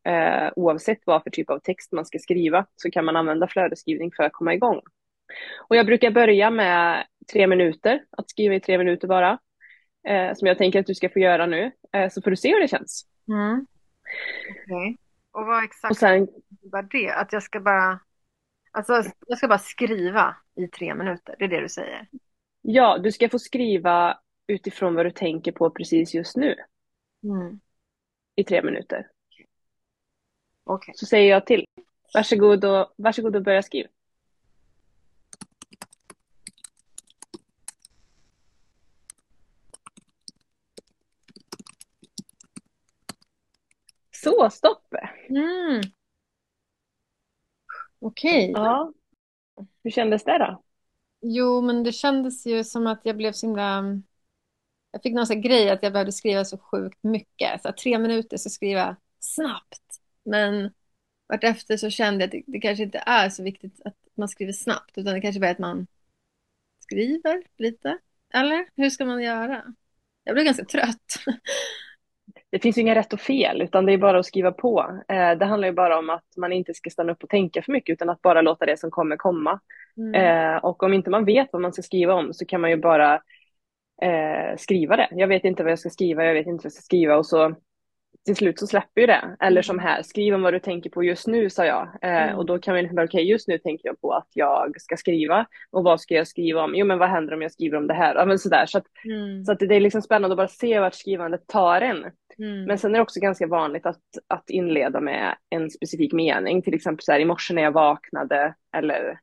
Oavsett vad för typ av text man ska skriva så kan man använda flödesskrivning för att komma igång. Och jag brukar börja med tre minuter, att skriva i tre minuter bara. Eh, som jag tänker att du ska få göra nu. Eh, så får du se hur det känns. Mm. Okej. Och vad exakt Och sen, innebär det? Att jag ska bara... Alltså, jag ska bara skriva i tre minuter. Det är det du säger? ja, du ska få skriva utifrån vad du tänker på precis just nu Mm. i tre minuter. Okej. Så säger jag till. Varsågod och, varsågod och börja skriva. Så, stopp! Mm. Okej. Ja. Hur kändes det då? Jo, men det kändes ju som att jag blev så himla... Jag fick någon sån grej att jag behövde skriva så sjukt mycket. Så tre minuter så skriva snabbt. Men vartefter så kände jag att det, det kanske inte är så viktigt att man skriver snabbt. Utan det kanske bara är att man skriver lite. Eller? Hur ska man göra? Jag blev ganska trött. *laughs* Det finns ju inga rätt och fel, utan det är bara att skriva på. Eh, det handlar ju bara om att man inte ska stanna upp och tänka för mycket, utan att bara låta det som kommer komma. Mm. Eh, och om inte man vet vad man ska skriva om så kan man ju bara eh, skriva det. Jag vet inte vad jag ska skriva, jag vet inte vad jag ska skriva och så till slut så släpper ju det. Eller som här, skriv om vad du tänker på just nu, sa jag. Mm. Och då kan man liksom okej just nu tänker jag på att jag ska skriva. Och vad ska jag skriva om? Jo men vad händer om jag skriver om det här? Ja men sådär. Så att, Mm. så att det är liksom spännande att bara se vart skrivandet tar en. Mm. Men sen är det också ganska vanligt att, att inleda med en specifik mening. Till exempel så här, i morse när jag vaknade eller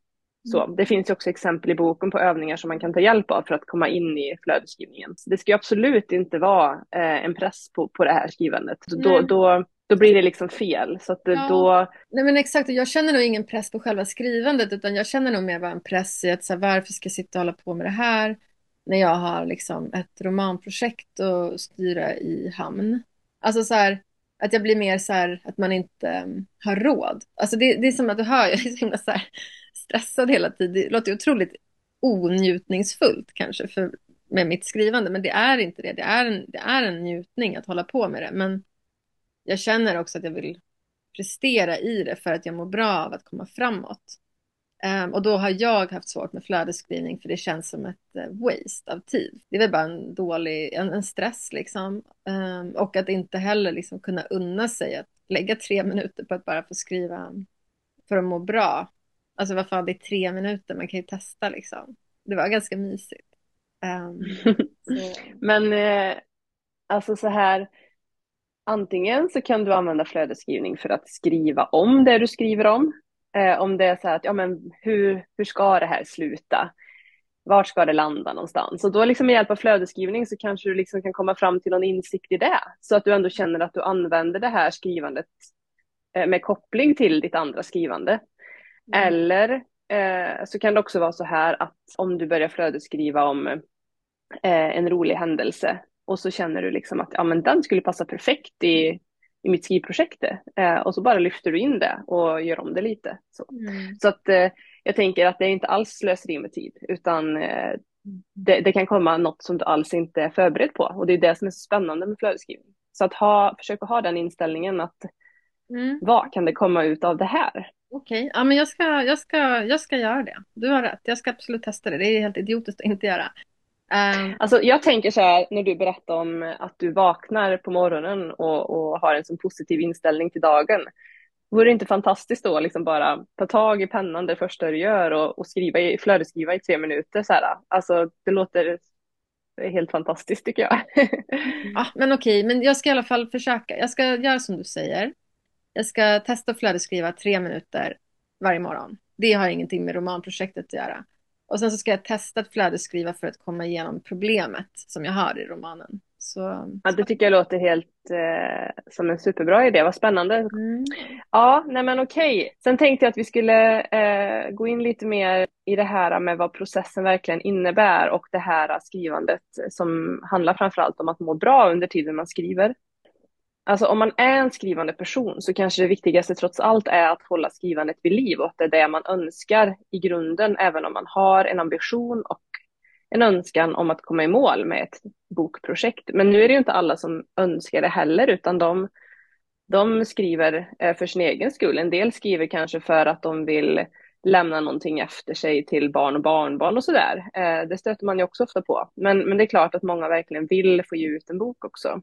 så. Det finns ju också exempel i boken på övningar som man kan ta hjälp av för att komma in i flödesskrivningen. Så det ska ju absolut inte vara eh, en press på, på det här skrivandet. Så Då, då, då blir det liksom fel. Så att Ja. då, Nej men exakt, jag känner nog ingen press på själva skrivandet utan jag känner nog mer bara en press i att så här, varför ska jag sitta och hålla på med det här när jag har liksom ett romanprojekt att styra i hamn. Alltså så här, att jag blir mer så här att man inte um, har råd. Alltså det, det är som att du hör, *laughs* jag är så himla så här stressad hela tiden. Det låter ju otroligt onjutningsfullt kanske för, med mitt skrivande men det är inte det. Det är, en, det är en njutning att hålla på med det men jag känner också att jag vill prestera i det för att jag mår bra av att komma framåt. Um, och då har jag haft svårt med flödesskrivning för det känns som ett eh, waste av tid. Det är väl bara en dålig, en, en stress liksom. Um, och att inte heller liksom kunna unna sig att lägga tre *laughs* minuter på att bara få skriva för att må bra. Alltså vad fan, det är tre minuter, man kan ju testa liksom. Det var ganska mysigt. Um, *laughs* Men eh, alltså så här, antingen så kan du använda flödesskrivning för att skriva om det du skriver om. Eh, om det är så här att, ja men hur, hur ska det här sluta? Vart ska det landa någonstans? Och då liksom med hjälp av flödesskrivning så kanske du liksom kan komma fram till någon insikt i det. Så att du ändå känner att du använder det här skrivandet eh, med koppling till ditt andra skrivande. Mm. Eller eh, så kan det också vara så här att om du börjar flödesskriva om eh, en rolig händelse och så känner du liksom att ja, men den skulle passa perfekt i, i mitt skrivprojekt. Eh, och så bara lyfter du in det och gör om det lite. Så, mm. så att eh, jag tänker att det är inte alls slöseri med tid, utan eh, det, det, kan komma något som du alls inte är förberedd på. Och det är det som är så spännande med flödesskrivning. Så att ha, försöka ha den inställningen att mm. vad kan det komma ut av det här? Okej, okay. ja, men jag ska, jag, ska, jag ska göra det. Du har rätt, jag ska absolut testa det. Det är helt idiotiskt att inte göra. Um... Alltså, jag tänker så här när du berättar om att du vaknar på morgonen och, och har en så positiv inställning till dagen. Vore det inte fantastiskt då liksom bara ta tag i pennan det första du gör och, och skriva i, flödesskriva i tre minuter så här. Alltså det låter helt fantastiskt tycker jag. *laughs* ja, men okej, men jag ska i alla fall försöka. Jag ska göra som du säger. Jag ska testa att flödesskriva tre minuter varje morgon. Det har ingenting med romanprojektet att göra. Och sen så ska jag testa att flödesskriva för att komma igenom problemet som jag har i romanen. Så, ja, det tycker jag låter helt eh, som en superbra idé. Vad spännande. Mm. Ja, nej men okej. Sen tänkte jag att vi skulle eh, gå in lite mer i det här med vad processen verkligen innebär och det här skrivandet som handlar framförallt om att må bra under tiden man skriver. Alltså om man är en skrivande person så kanske det viktigaste trots allt är att hålla skrivandet vid liv och att det är det man önskar i grunden, även om man har en ambition och en önskan om att komma i mål med ett bokprojekt. Men nu är det ju inte alla som önskar det heller, utan de, de skriver eh, för sin egen skull. En del skriver kanske för att de vill lämna någonting efter sig till barn och barnbarn och sådär. Eh, det stöter man ju också ofta på. Men, men det är klart att många verkligen vill få ge ut en bok också.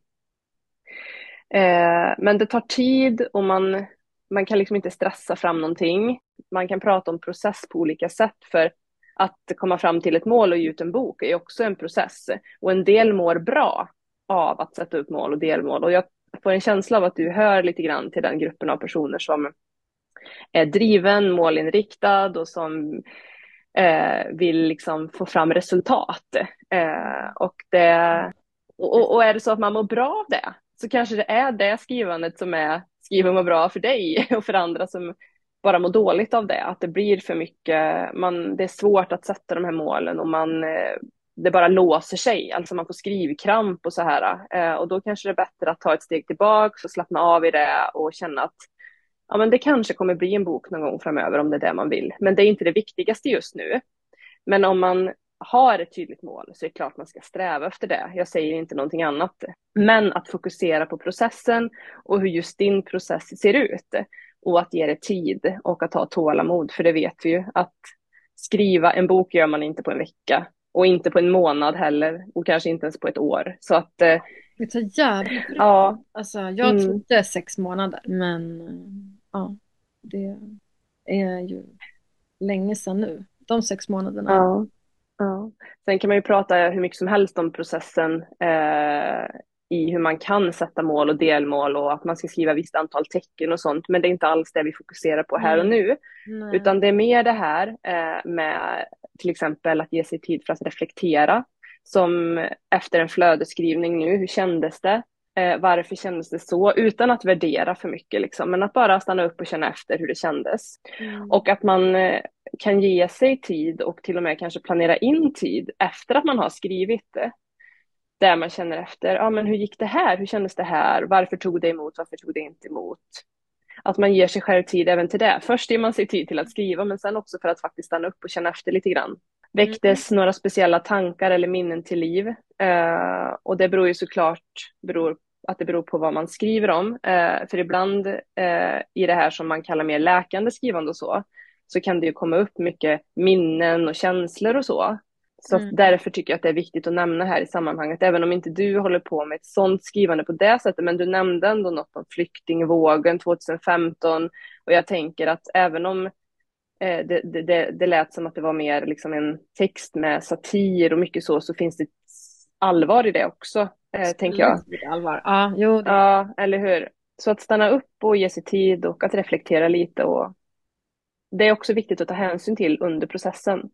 Eh, men det tar tid och man, man kan liksom inte stressa fram någonting. Man kan prata om process på olika sätt för att komma fram till ett mål och ge ut en bok är också en process. Och en del mår bra av att sätta upp mål och delmål. Och jag får en känsla av att du hör lite grann till den gruppen av personer som är driven, målinriktad och som eh, vill liksom få fram resultat. Eh, och, det, och, och, är det så att man mår bra av det, så kanske det är det skrivandet som är skriva mår bra för dig *laughs* och för andra som bara mår dåligt av det. Att det blir för mycket, man, det är svårt att sätta de här målen och man, eh, det bara låser sig, alltså man får skrivkramp och så här. Eh, och då kanske det är bättre att ta ett steg tillbaka och slappna av i det och känna att ja, men det kanske kommer bli en bok någon gång framöver om det är det man vill. Men det är inte det viktigaste just nu. Men om man har ett tydligt mål så är det klart man ska sträva efter det. Jag säger inte någonting annat. Men att fokusera på processen och hur just din process ser ut och att ge det tid och att ha tålamod. För det vet vi ju att skriva en bok gör man inte på en vecka och inte på en månad heller och kanske inte ens på ett år. Så att eh, det tar jävligt Ja. Alltså, jag mm. trodde sex månader, men ja, det är ju länge sedan nu. De sex månaderna. Ja. Ja. Sen kan man ju prata hur mycket som helst om processen eh, i hur man kan sätta mål och delmål och att man ska skriva visst antal tecken och sånt. Men det är inte alls det vi fokuserar på här och nu. Nej. Utan det är mer det här eh, med till exempel att ge sig tid för att reflektera. Som efter en flödesskrivning nu, hur kändes det? Eh, varför kändes det så? Utan att värdera för mycket liksom, men att bara stanna upp och känna efter hur det kändes. Mm. Och att man eh, kan ge sig tid och till och med kanske planera in tid efter att man har skrivit det. Där man känner efter, ja men hur gick det här? Hur kändes det här? Varför tog det emot? Varför tog det inte emot? Att man ger sig själv tid även till det. Först ger man sig tid till att skriva men sen också för att faktiskt stanna upp och känna efter lite grann. Väcktes mm. några speciella tankar eller minnen till liv? Uh, och det beror ju såklart beror, att det beror på vad man skriver om. Uh, för ibland uh, i det här som man kallar mer läkande skrivande och så, så kan det ju komma upp mycket minnen och känslor och så. Så Mm. därför tycker jag att det är viktigt att nämna här i sammanhanget, även om inte du håller på med ett sånt skrivande på det sättet, men du nämnde ändå något om flyktingvågen 2015 och jag tänker att även om eh, det, det, det, det lät som att det var mer liksom en text med satir och mycket så, så finns det allvar i det också, eh, tänker jag. Allvar. Ja, jo. Ja, eller hur? Så att stanna upp och ge sig tid och att reflektera lite och det är också viktigt att ta hänsyn till under processen.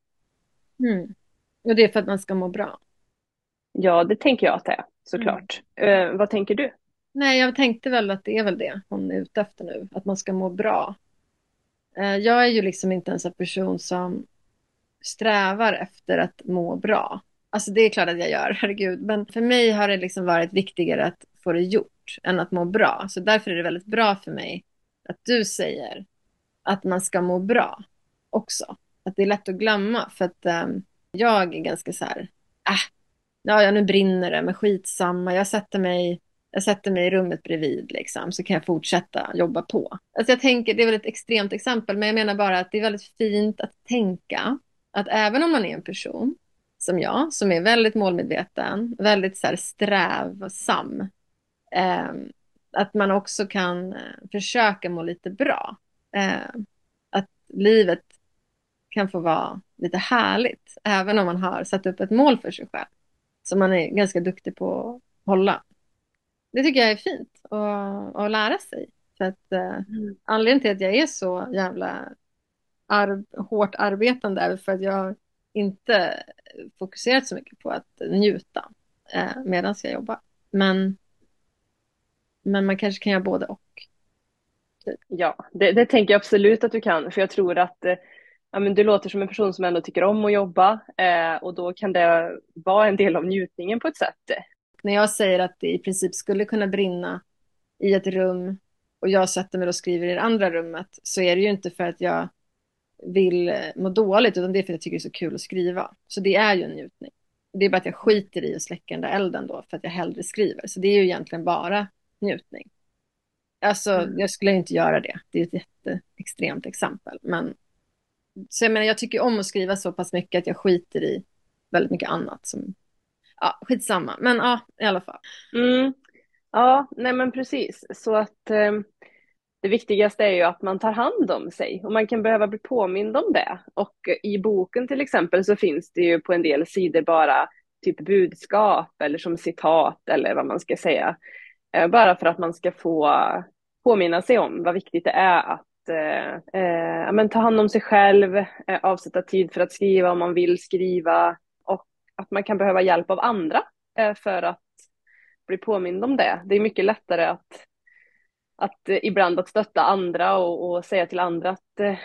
Mm. Och det är för att man ska må bra. Ja, det tänker jag att det är, såklart. Eh, vad tänker du? Nej, jag tänkte väl att det är väl det hon är ute efter nu, att man ska må bra. Eh, Jag är ju liksom inte en person som strävar efter att må bra. Alltså det är klart att jag gör, *laughs* herregud. Men för mig har det liksom varit viktigare att få det gjort än att må bra. Så därför är det väldigt bra för mig att du säger att man ska må bra också. Att det är lätt att glömma för att ehm, jag är ganska så här, äh, ja, ja nu brinner det, men skitsamma. Jag sätter mig jag sätter mig i rummet bredvid liksom, så kan jag fortsätta jobba på. Alltså jag tänker, det är väl ett extremt exempel, men jag menar bara att det är väldigt fint att tänka att även om man är en person som jag, som är väldigt målmedveten, väldigt så här strävsam, eh, att man också kan eh, försöka må lite bra. Eh, att livet kan få vara lite härligt, även om man har satt upp ett mål för sig själv, som man är ganska duktig på att hålla. Det tycker jag är fint att, att lära sig. För att eh, anledningen till att jag är så jävla ar hårt arbetande är för att jag inte fokuserat så mycket på att njuta eh, medan jag jobbar. Men, men man kanske kan göra både och. Ja, det, det tänker jag absolut att du kan, för jag tror att eh, ja, men du låter som en person som ändå tycker om att jobba eh, och då kan det vara en del av njutningen på ett sätt. När jag säger att det i princip skulle kunna brinna i ett rum och jag sätter mig och skriver i det andra rummet så är det ju inte för att jag vill eh, må dåligt utan det är för att jag tycker det är så kul att skriva. Så det är ju en njutning. Det är bara att jag skiter i att släcka den där elden då för att jag hellre skriver. Så det är ju egentligen bara njutning. Alltså, Mm. jag skulle inte göra det. Det är ett jätteextremt exempel. Men, så jag menar, jag tycker om att skriva så pass mycket att jag skiter i väldigt mycket annat. Som, ja, skitsamma. Men ja, i alla fall. Mm. Ja, nej men precis. Så att eh, det viktigaste är ju att man tar hand om sig och man kan behöva bli påmind om det. Och i boken till exempel så finns det ju på en del sidor bara typ budskap eller som citat eller vad man ska säga. Eh, bara för att man ska få påminna sig om vad viktigt det är att eh, eh, men ta hand om sig själv, eh, avsätta tid för att skriva om man vill skriva och att man kan behöva hjälp av andra eh, för att bli påmind om det. Det är mycket lättare att, att eh, ibland att stötta andra och, och säga till andra att, eh,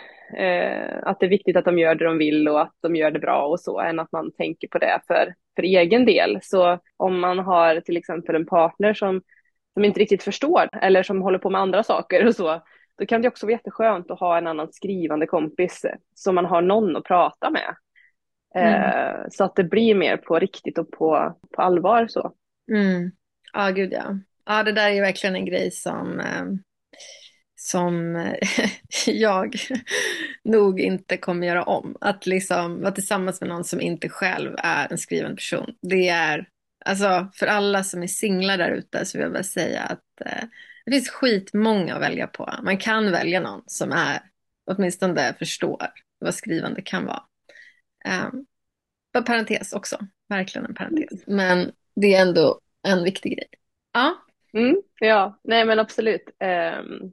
eh att det är viktigt att de gör det de vill och att de gör det bra och så, än att man tänker på det för, för egen del. Så om man har till exempel en partner som, som inte riktigt förstår eller som håller på med andra saker och så, då kan det också vara jätteskönt att ha en annan skrivande kompis så man har någon att prata med. Eh, Så att det blir mer på riktigt och på, på allvar så. Mm. Ja, gud ja. Ja, det där är ju verkligen en grej som, eh, som eh, *laughs* jag nog inte kommer göra om. Att liksom vara tillsammans med någon som inte själv är en skriven person. Det är, alltså för alla som är singlar där ute så vill jag bara säga att eh, det finns skitmånga att välja på. Man kan välja någon som är, åtminstone förstår vad skrivande kan vara. Um, bara parentes också, verkligen en parentes. Men det är ändå en viktig grej. Ja, Mm, ja, nej men absolut. Ehm,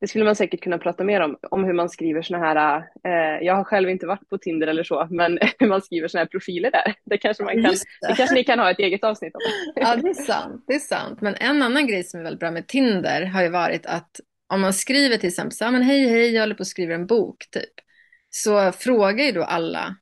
det skulle man säkert kunna prata mer om, om hur man skriver såna här, eh, jag har själv inte varit på Tinder eller så, men *laughs* hur man skriver såna här profiler där. Det kanske, man kan, Just det kanske ni kan ha ett eget avsnitt om. *laughs* ja, det är sant. Det är sant. Men en annan grej som är väldigt bra med Tinder har ju varit att om man skriver till exempel så här, men hej hej, jag håller på att skriva en bok typ. Så frågar ju då alla,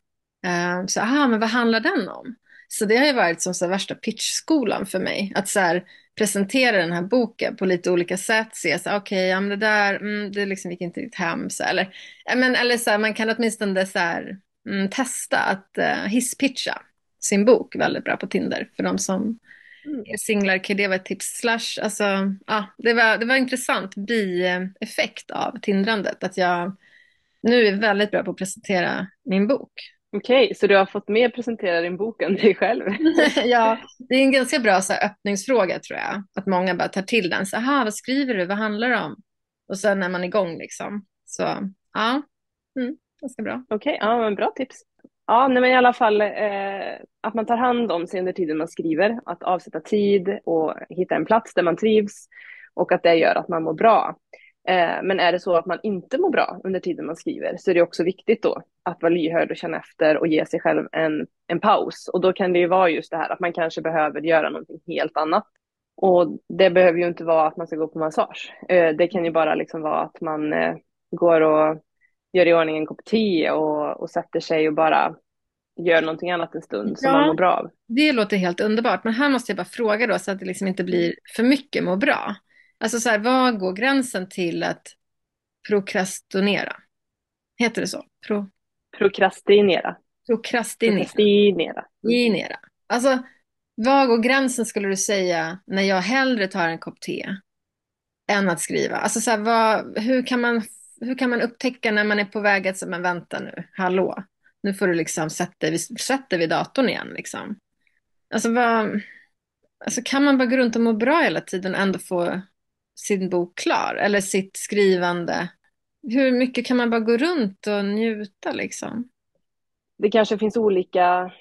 eh, så aha, men vad handlar den om? Så det har ju varit som så värsta pitchskolan för mig. Att så här, presentera den här boken på lite olika sätt. Se så okej, ja, men det där, mm, det liksom gick inte riktigt hem. Så, eller, ja, men, eller så här, man kan åtminstone så här, mm, testa att uh, hisspitcha sin bok väldigt bra på Tinder. För de som Mm. är singlar kan det vara ett tips. Slash, alltså, ja, det, var, det var intressant bieffekt av tindrandet. Att jag nu är väldigt bra på att presentera min bok. Okej, okay, så du har fått med presentera din bok än dig själv? *laughs* ja, det är en ganska bra så här, öppningsfråga tror jag. Att många bara tar till den. Så, Aha, vad skriver du? Vad handlar det om? Och sen är man igång liksom. Så ja, mm, ganska bra. Okej, okay, ja men bra tips. Ja, nej, men i alla fall eh, att man tar hand om sig under tiden man skriver, att avsätta tid och hitta en plats där man trivs och att det gör att man mår bra. Eh, men är det så att man inte mår bra under tiden man skriver så är det också viktigt då att vara lyhörd och känna efter och ge sig själv en, en paus. Och då kan det ju vara just det här att man kanske behöver göra någonting helt annat. Och det behöver ju inte vara att man ska gå på massage. Eh, det kan ju bara liksom vara att man eh, går och gör i ordning en kopp te och, och sätter sig och bara gör någonting annat en stund som man mår bra av. Det låter helt underbart, men här måste jag bara fråga då så att det liksom inte blir för mycket må bra. Alltså så här, var går gränsen till att prokrastinera? Heter det så? Pro... Prokrastinera. Prokrastinera. Prokrastinera. Alltså, var går gränsen skulle du säga när jag hellre tar en kopp te än att skriva? Alltså så här, vad, hur, kan man, hur kan man upptäcka när man är på väg att, men vänta nu, hallå, nu får du liksom sätta dig sätta vid datorn igen liksom. Alltså vad, alltså kan man bara gå runt och må bra hela tiden och ändå få sin bok klar eller sitt skrivande? Hur mycket kan man bara gå runt och njuta liksom? Det kanske finns olika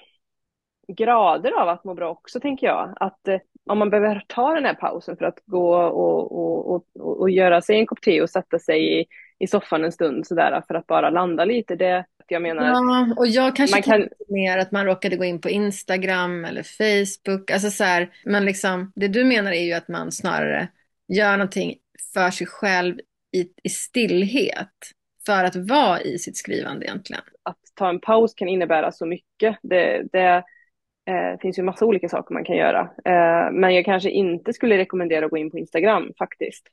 grader av att må bra också tänker jag. Att eh, om man behöver ta den här pausen för att gå och, och, och, och göra sig en kopp te och sätta sig i, i soffan en stund sådär för att bara landa lite. Det, jag menar. Ja, och jag kanske man kan... mer att man råkade gå in på Instagram eller Facebook. Alltså så här, men liksom, det du menar är ju att man snarare gör någonting för sig själv i, i stillhet för att vara i sitt skrivande egentligen. Att ta en paus kan innebära så mycket. Det, det eh, finns ju massa olika saker man kan göra. Eh, men jag kanske inte skulle rekommendera att gå in på Instagram faktiskt.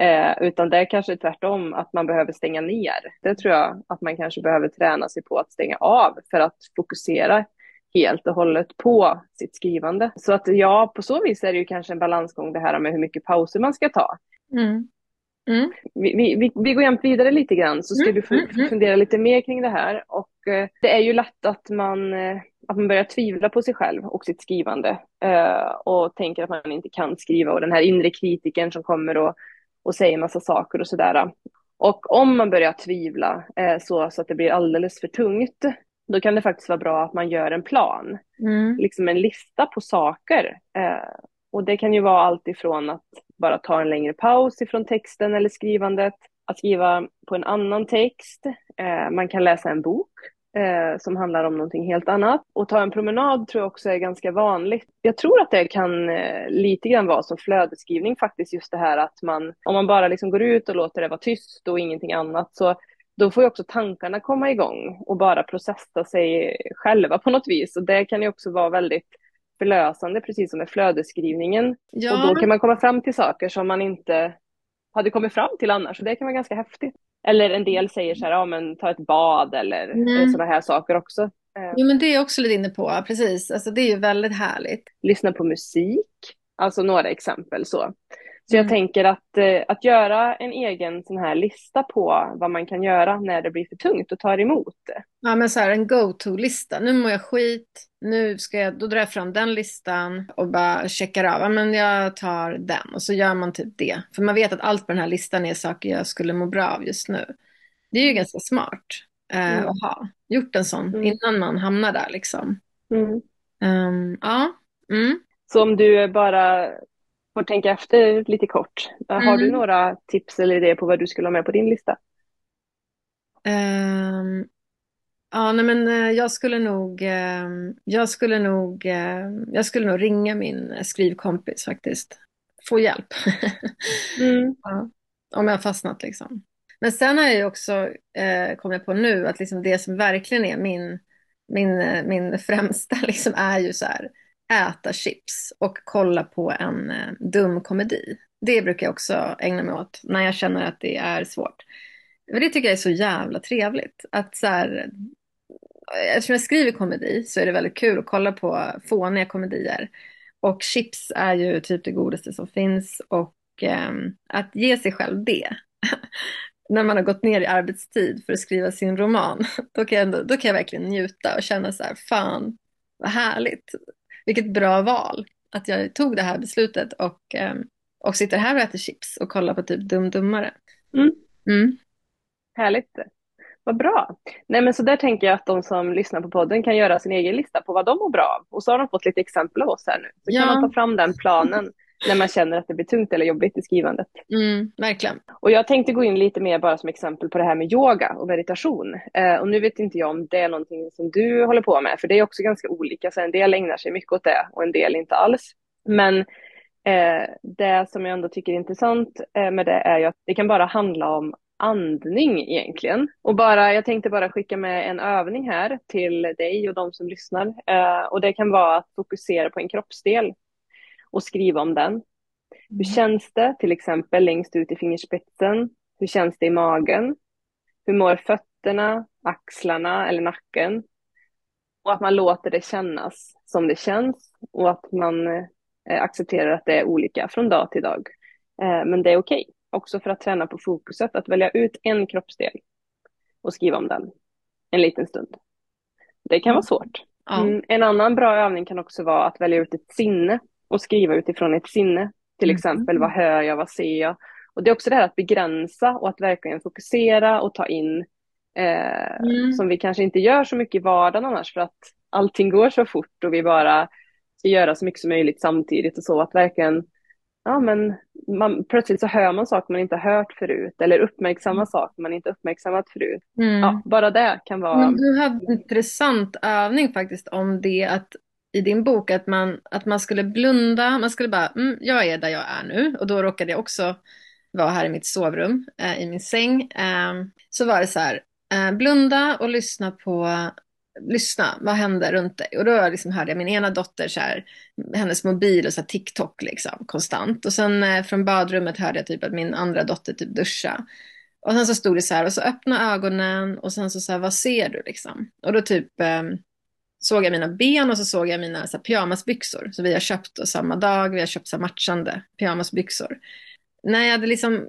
Eh, utan det är kanske tvärtom att man behöver stänga ner. Det tror jag att man kanske behöver träna sig på att stänga av för att fokusera helt och hållet på sitt skrivande. Så att ja, på så vis är det ju kanske en balansgång det här med hur mycket pauser man ska ta. Mm. Mm. Vi, vi, vi, går jämt vidare lite grann så ska mm. du mm, mm. fundera lite mer kring det här. Och eh, det är ju lätt att man, eh, att man börjar tvivla på sig själv och sitt skrivande eh, och tänker att man inte kan skriva och den här inre kritiken som kommer och, och säger massa saker och sådär. Och om man börjar tvivla så, så att det blir alldeles för tungt då kan det faktiskt vara bra att man gör en plan. Mm. Liksom en lista på saker. Eh, och det kan ju vara allt ifrån att bara ta en längre paus ifrån texten eller skrivandet, att skriva på en annan text, eh, man kan läsa en bok eh, som handlar om någonting helt annat. Och ta en promenad tror jag också är ganska vanligt. Jag tror att det kan eh, lite grann vara som flödesskrivning faktiskt, just det här att man, om man bara liksom går ut och låter det vara tyst och ingenting annat, så då får ju också tankarna komma igång och bara processa sig själva på något vis. Och det kan ju också vara väldigt förlösande, precis som med flödesskrivningen. Ja. Och då kan man komma fram till saker som man inte hade kommit fram till annars. Och det kan vara ganska häftigt. Eller en del säger så här, ja men ta ett bad eller mm. sådana här saker också. Eh. Jo men det är jag också lite inne på, precis. Alltså det är ju väldigt härligt. Lyssna på musik, alltså några exempel så. Så jag mm. tänker att, eh, att göra en egen sån här lista på vad man kan göra när det blir för tungt och tar emot. Ja men så här en go-to-lista. Nu mår jag skit, nu ska jag, då drar jag fram den listan och bara checkar av. Ja men jag tar den och så gör man typ det. För man vet att allt på den här listan är saker jag skulle må bra av just nu. Det är ju ganska smart eh, mm. att ha gjort en sån mm. innan man hamnar där liksom. Um, ja. Mm. Så om du bara får tänka efter lite kort. Mm. Har du mm. några tips eller idéer på vad du skulle ha med på din lista? Um, ja, nej men eh, jag skulle nog, uh, jag skulle nog, uh, jag skulle nog ringa min skrivkompis faktiskt. Få hjälp. *laughs* mm. ja, om jag har fastnat liksom. Men sen har jag ju också eh, kommit på nu att liksom det som verkligen är min, min, eh, min främsta *laughs* liksom är ju så här äta chips och kolla på en eh, dum komedi. Det brukar jag också ägna mig åt när jag känner att det är svårt. Men det tycker jag är så jävla trevligt. Att så här, eh, eftersom jag skriver komedi så är det väldigt kul att kolla på fåniga komedier. Och chips är ju typ det godaste som finns och eh, att ge sig själv det *laughs* när man har gått ner i arbetstid för att skriva sin roman, *laughs* då kan jag, ändå, då kan jag verkligen njuta och känna så här, fan vad härligt, vilket bra val att jag tog det här beslutet och, ehm, och sitter här och äter chips och kollar på typ Dum Dummare. Mm. Mm. Härligt. Vad bra. Nej men så där tänker jag att de som lyssnar på podden kan göra sin egen lista på vad de mår bra av. Och så har de fått lite exempel av oss här nu. Så Ja. kan man ta fram den planen när man känner att det blir tungt eller jobbigt i skrivandet. Mm, verkligen. Och jag tänkte gå in lite mer bara som exempel på det här med yoga och meditation. Eh, och nu vet inte jag om det är någonting som du håller på med, för det är också ganska olika. Så en del ägnar sig mycket åt det och en del inte alls. Men eh, det som jag ändå tycker är intressant eh, med det är ju att det kan bara handla om andning egentligen. Och bara, jag tänkte bara skicka med en övning här till dig och de som lyssnar. Eh, och det kan vara att fokusera på en kroppsdel och skriva om den. Hur känns det till exempel längst ut i fingerspetsen? Hur känns det i magen? Hur mår fötterna, axlarna eller nacken? Och att man låter det kännas som det känns och att man eh, accepterar att det är olika från dag till dag. Eh, men det är okej, också för att träna på fokuset, att välja ut en kroppsdel och skriva om den en liten stund. Det kan vara svårt. Ja. Mm, en annan bra övning kan också vara att välja ut ett sinne och skriva utifrån ett sinne. Till Mhm. exempel, vad hör jag, vad ser jag? Och det är också det här att begränsa och att verkligen fokusera och ta in, eh, Mm. som vi kanske inte gör så mycket i vardagen annars för att allting går så fort och vi bara ska göra så mycket som möjligt samtidigt och så att verkligen, ja men man, plötsligt så hör man saker man inte har hört förut eller uppmärksamma saker man inte uppmärksammat förut. Mm. Ja, bara det kan vara, Men du hade en intressant övning faktiskt om det att i din bok att man, att man skulle blunda, man skulle bara, mm, jag är där jag är nu och då råkade jag också vara här i mitt sovrum, eh, i min säng. Eh, så var det så här, eh, blunda och lyssna på, lyssna, vad händer runt dig? Och då liksom hörde jag min ena dotter så här, hennes mobil och så här TikTok liksom konstant. Och sen eh, från badrummet hörde jag typ att min andra dotter typ duscha. Och sen så stod det så här, och så öppna ögonen och sen så så här, vad ser du liksom? Och då typ eh, såg jag mina ben och så såg jag mina så här, pyjamasbyxor. Så vi har köpt då, samma dag, vi har köpt så här, matchande pyjamasbyxor. När jag hade liksom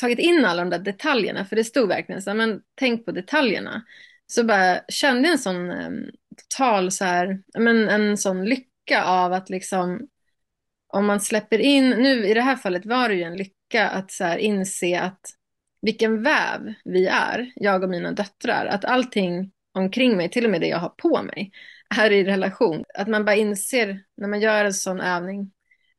tagit in alla de där detaljerna, för det stod verkligen så här, men tänk på detaljerna. Så bara kände jag en sån eh, total så här, men en sån lycka av att liksom om man släpper in, nu i det här fallet var det ju en lycka att så här inse att vilken väv vi är, jag och mina döttrar, att allting omkring mig, till och med det jag har på mig, är i relation. Att man bara inser när man gör en sån övning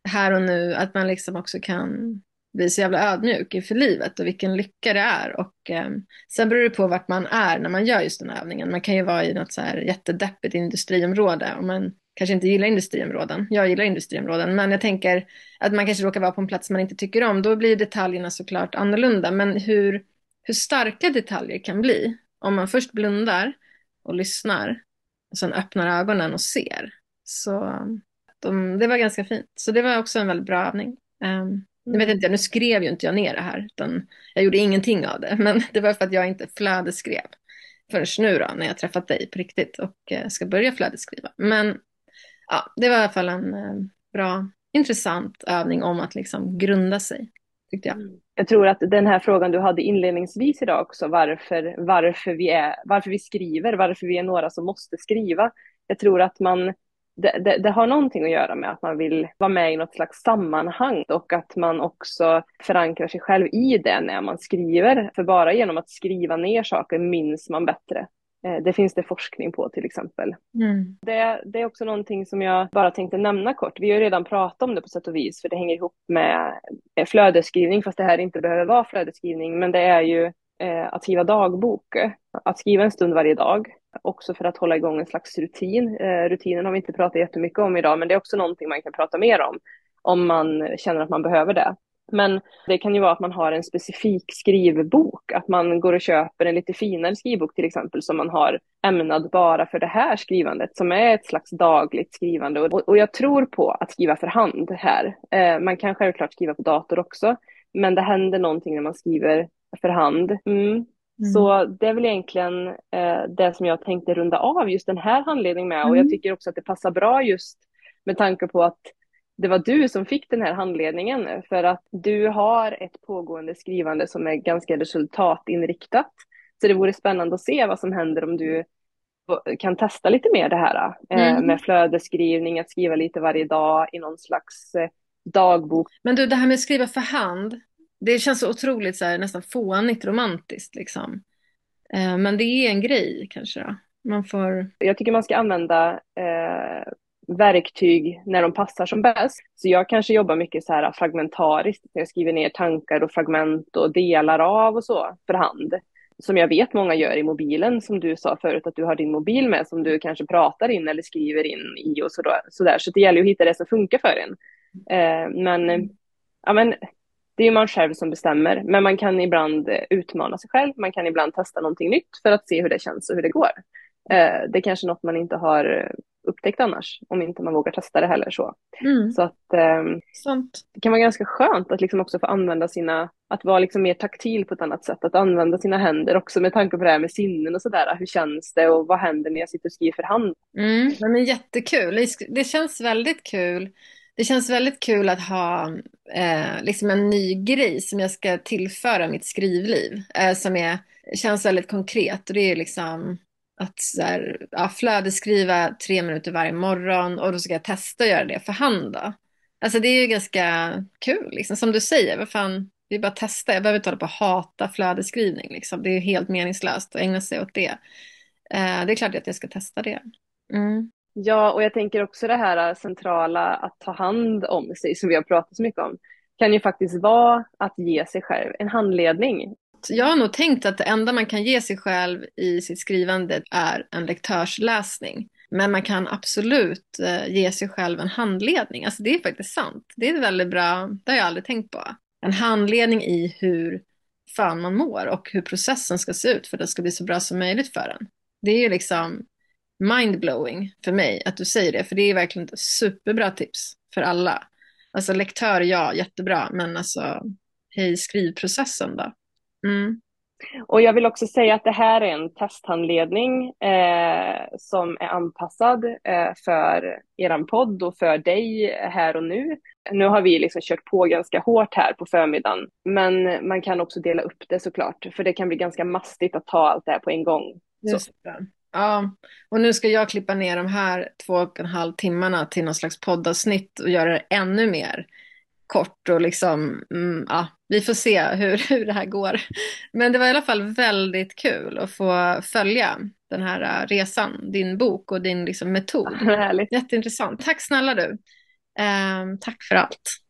här och nu, att man liksom också kan bli så jävla ödmjuk inför livet och vilken lycka det är. Och eh, sen beror det på vart man är när man gör just den här övningen. Man kan ju vara i något så här jättedeppigt industriområde och man kanske inte gillar industriområden. Jag gillar industriområden, men jag tänker att man kanske råkar vara på en plats man inte tycker om. Då blir detaljerna såklart annorlunda, men hur, hur starka detaljer kan bli om man först blundar och lyssnar och sen öppnar ögonen och ser. Så de, det var ganska fint. Så det var också en väldigt bra övning. Um, nu vet inte jag, nu skrev ju inte jag ner det här, utan jag gjorde ingenting av det. *laughs* Men det var för att jag inte flödeskrev förrän nu då, när jag träffat dig på riktigt och eh, ska börja flödesskriva. Men ja, det var i alla fall en eh, bra, intressant övning om att liksom grunda sig, tyckte jag. Mm. Jag tror att den här frågan du hade inledningsvis idag också, varför, varför, vi, är, varför vi skriver, varför vi är några som måste skriva. Jag tror att man, det, det, det, har någonting att göra med att man vill vara med i något slags sammanhang och att man också förankrar sig själv i det när man skriver. För bara genom att skriva ner saker minns man bättre. Det finns det forskning på till exempel. Mm. Det, det, är också någonting som jag bara tänkte nämna kort. Vi har redan pratat om det på sätt och vis, för det hänger ihop med flödesskrivning, fast det här inte behöver vara flödesskrivning. Men det är ju eh, att skriva dagbok, att skriva en stund varje dag, också för att hålla igång en slags rutin. Eh, rutinen har vi inte pratat jättemycket om idag, men det är också någonting man kan prata mer om, om man känner att man behöver det. Men det kan ju vara att man har en specifik skrivbok, att man går och köper en lite finare skrivbok till exempel som man har ämnad bara för det här skrivandet som är ett slags dagligt skrivande. Och, och jag tror på att skriva för hand här. Eh, man kan självklart skriva på dator också, men det händer någonting när man skriver för hand. Mm. Mm. Så det är väl egentligen eh, det som jag tänkte runda av just den här handledningen med och jag tycker också att det passar bra just med tanke på att det var du som fick den här handledningen för att du har ett pågående skrivande som är ganska resultatinriktat. Så det vore spännande att se vad som händer om du kan testa lite mer det här eh, mm. med flödesskrivning, att skriva lite varje dag i någon slags eh, dagbok. Men du, det här med att skriva för hand, det känns så otroligt så här, nästan fånigt romantiskt liksom. Eh, men det är en grej kanske då. Man får... Jag tycker man ska använda eh, verktyg när de passar som bäst. Så jag kanske jobbar mycket så här fragmentariskt, jag skriver ner tankar och fragment och delar av och så för hand. Som jag vet många gör i mobilen, som du sa förut att du har din mobil med som du kanske pratar in eller skriver in i och sådär. Så, där. så det gäller att hitta det som funkar för en. Eh, men, ja, men det är man själv som bestämmer, men man kan ibland utmana sig själv. Man kan ibland testa någonting nytt för att se hur det känns och hur det går. Eh, det är kanske något man inte har upptäckt annars, om inte man vågar testa det heller. Så, mm. så att eh, det kan vara ganska skönt att liksom också få använda sina, att vara liksom mer taktil på ett annat sätt, att använda sina händer också med tanke på det här med sinnen och sådär. Hur känns det och vad händer när jag sitter och skriver för hand? Mm. Men jättekul, det känns väldigt kul. Det känns väldigt kul att ha eh, liksom en ny grej som jag ska tillföra mitt skrivliv. Eh, som är, känns väldigt konkret och det är liksom att så här, ja, flödesskriva tre minuter varje morgon och då ska jag testa att göra det för hand då. Alltså det är ju ganska kul, liksom. som du säger, vad fan, det är bara att testa. Jag behöver inte hålla på och hata flödesskrivning, liksom. det är helt meningslöst att ägna sig åt det. Eh, det är klart att jag ska testa det. Mm. Ja, och jag tänker också det här centrala att ta hand om sig, som vi har pratat så mycket om, kan ju faktiskt vara att ge sig själv en handledning jag har nog tänkt att det enda man kan ge sig själv i sitt skrivande är en lektörsläsning. Men man kan absolut eh, ge sig själv en handledning. Alltså det är faktiskt sant. Det är väldigt bra, det har jag aldrig tänkt på. En handledning i hur fan man mår och hur processen ska se ut för att det ska bli så bra som möjligt för en. Det är ju liksom mindblowing för mig att du säger det, för det är verkligen ett superbra tips för alla. Alltså lektör, ja, jättebra, men alltså hej, skrivprocessen då. Mm. Och jag vill också säga att det här är en testhandledning eh, som är anpassad eh, för er podd och för dig här och nu. Nu har vi liksom kört på ganska hårt här på förmiddagen, men man kan också dela upp det såklart, för det kan bli ganska mastigt att ta allt det här på en gång. Ja, och nu ska jag klippa ner de här två och en halv timmarna till någon slags poddavsnitt och göra det ännu mer kort och liksom, mm, ja, vi får se hur, *laughs* hur det här går. Men det var i alla fall väldigt kul att få följa den här äh, resan, din bok och din liksom, metod. *laughs* Härligt. Jätteintressant. Tack snälla du. Eh, tack för allt.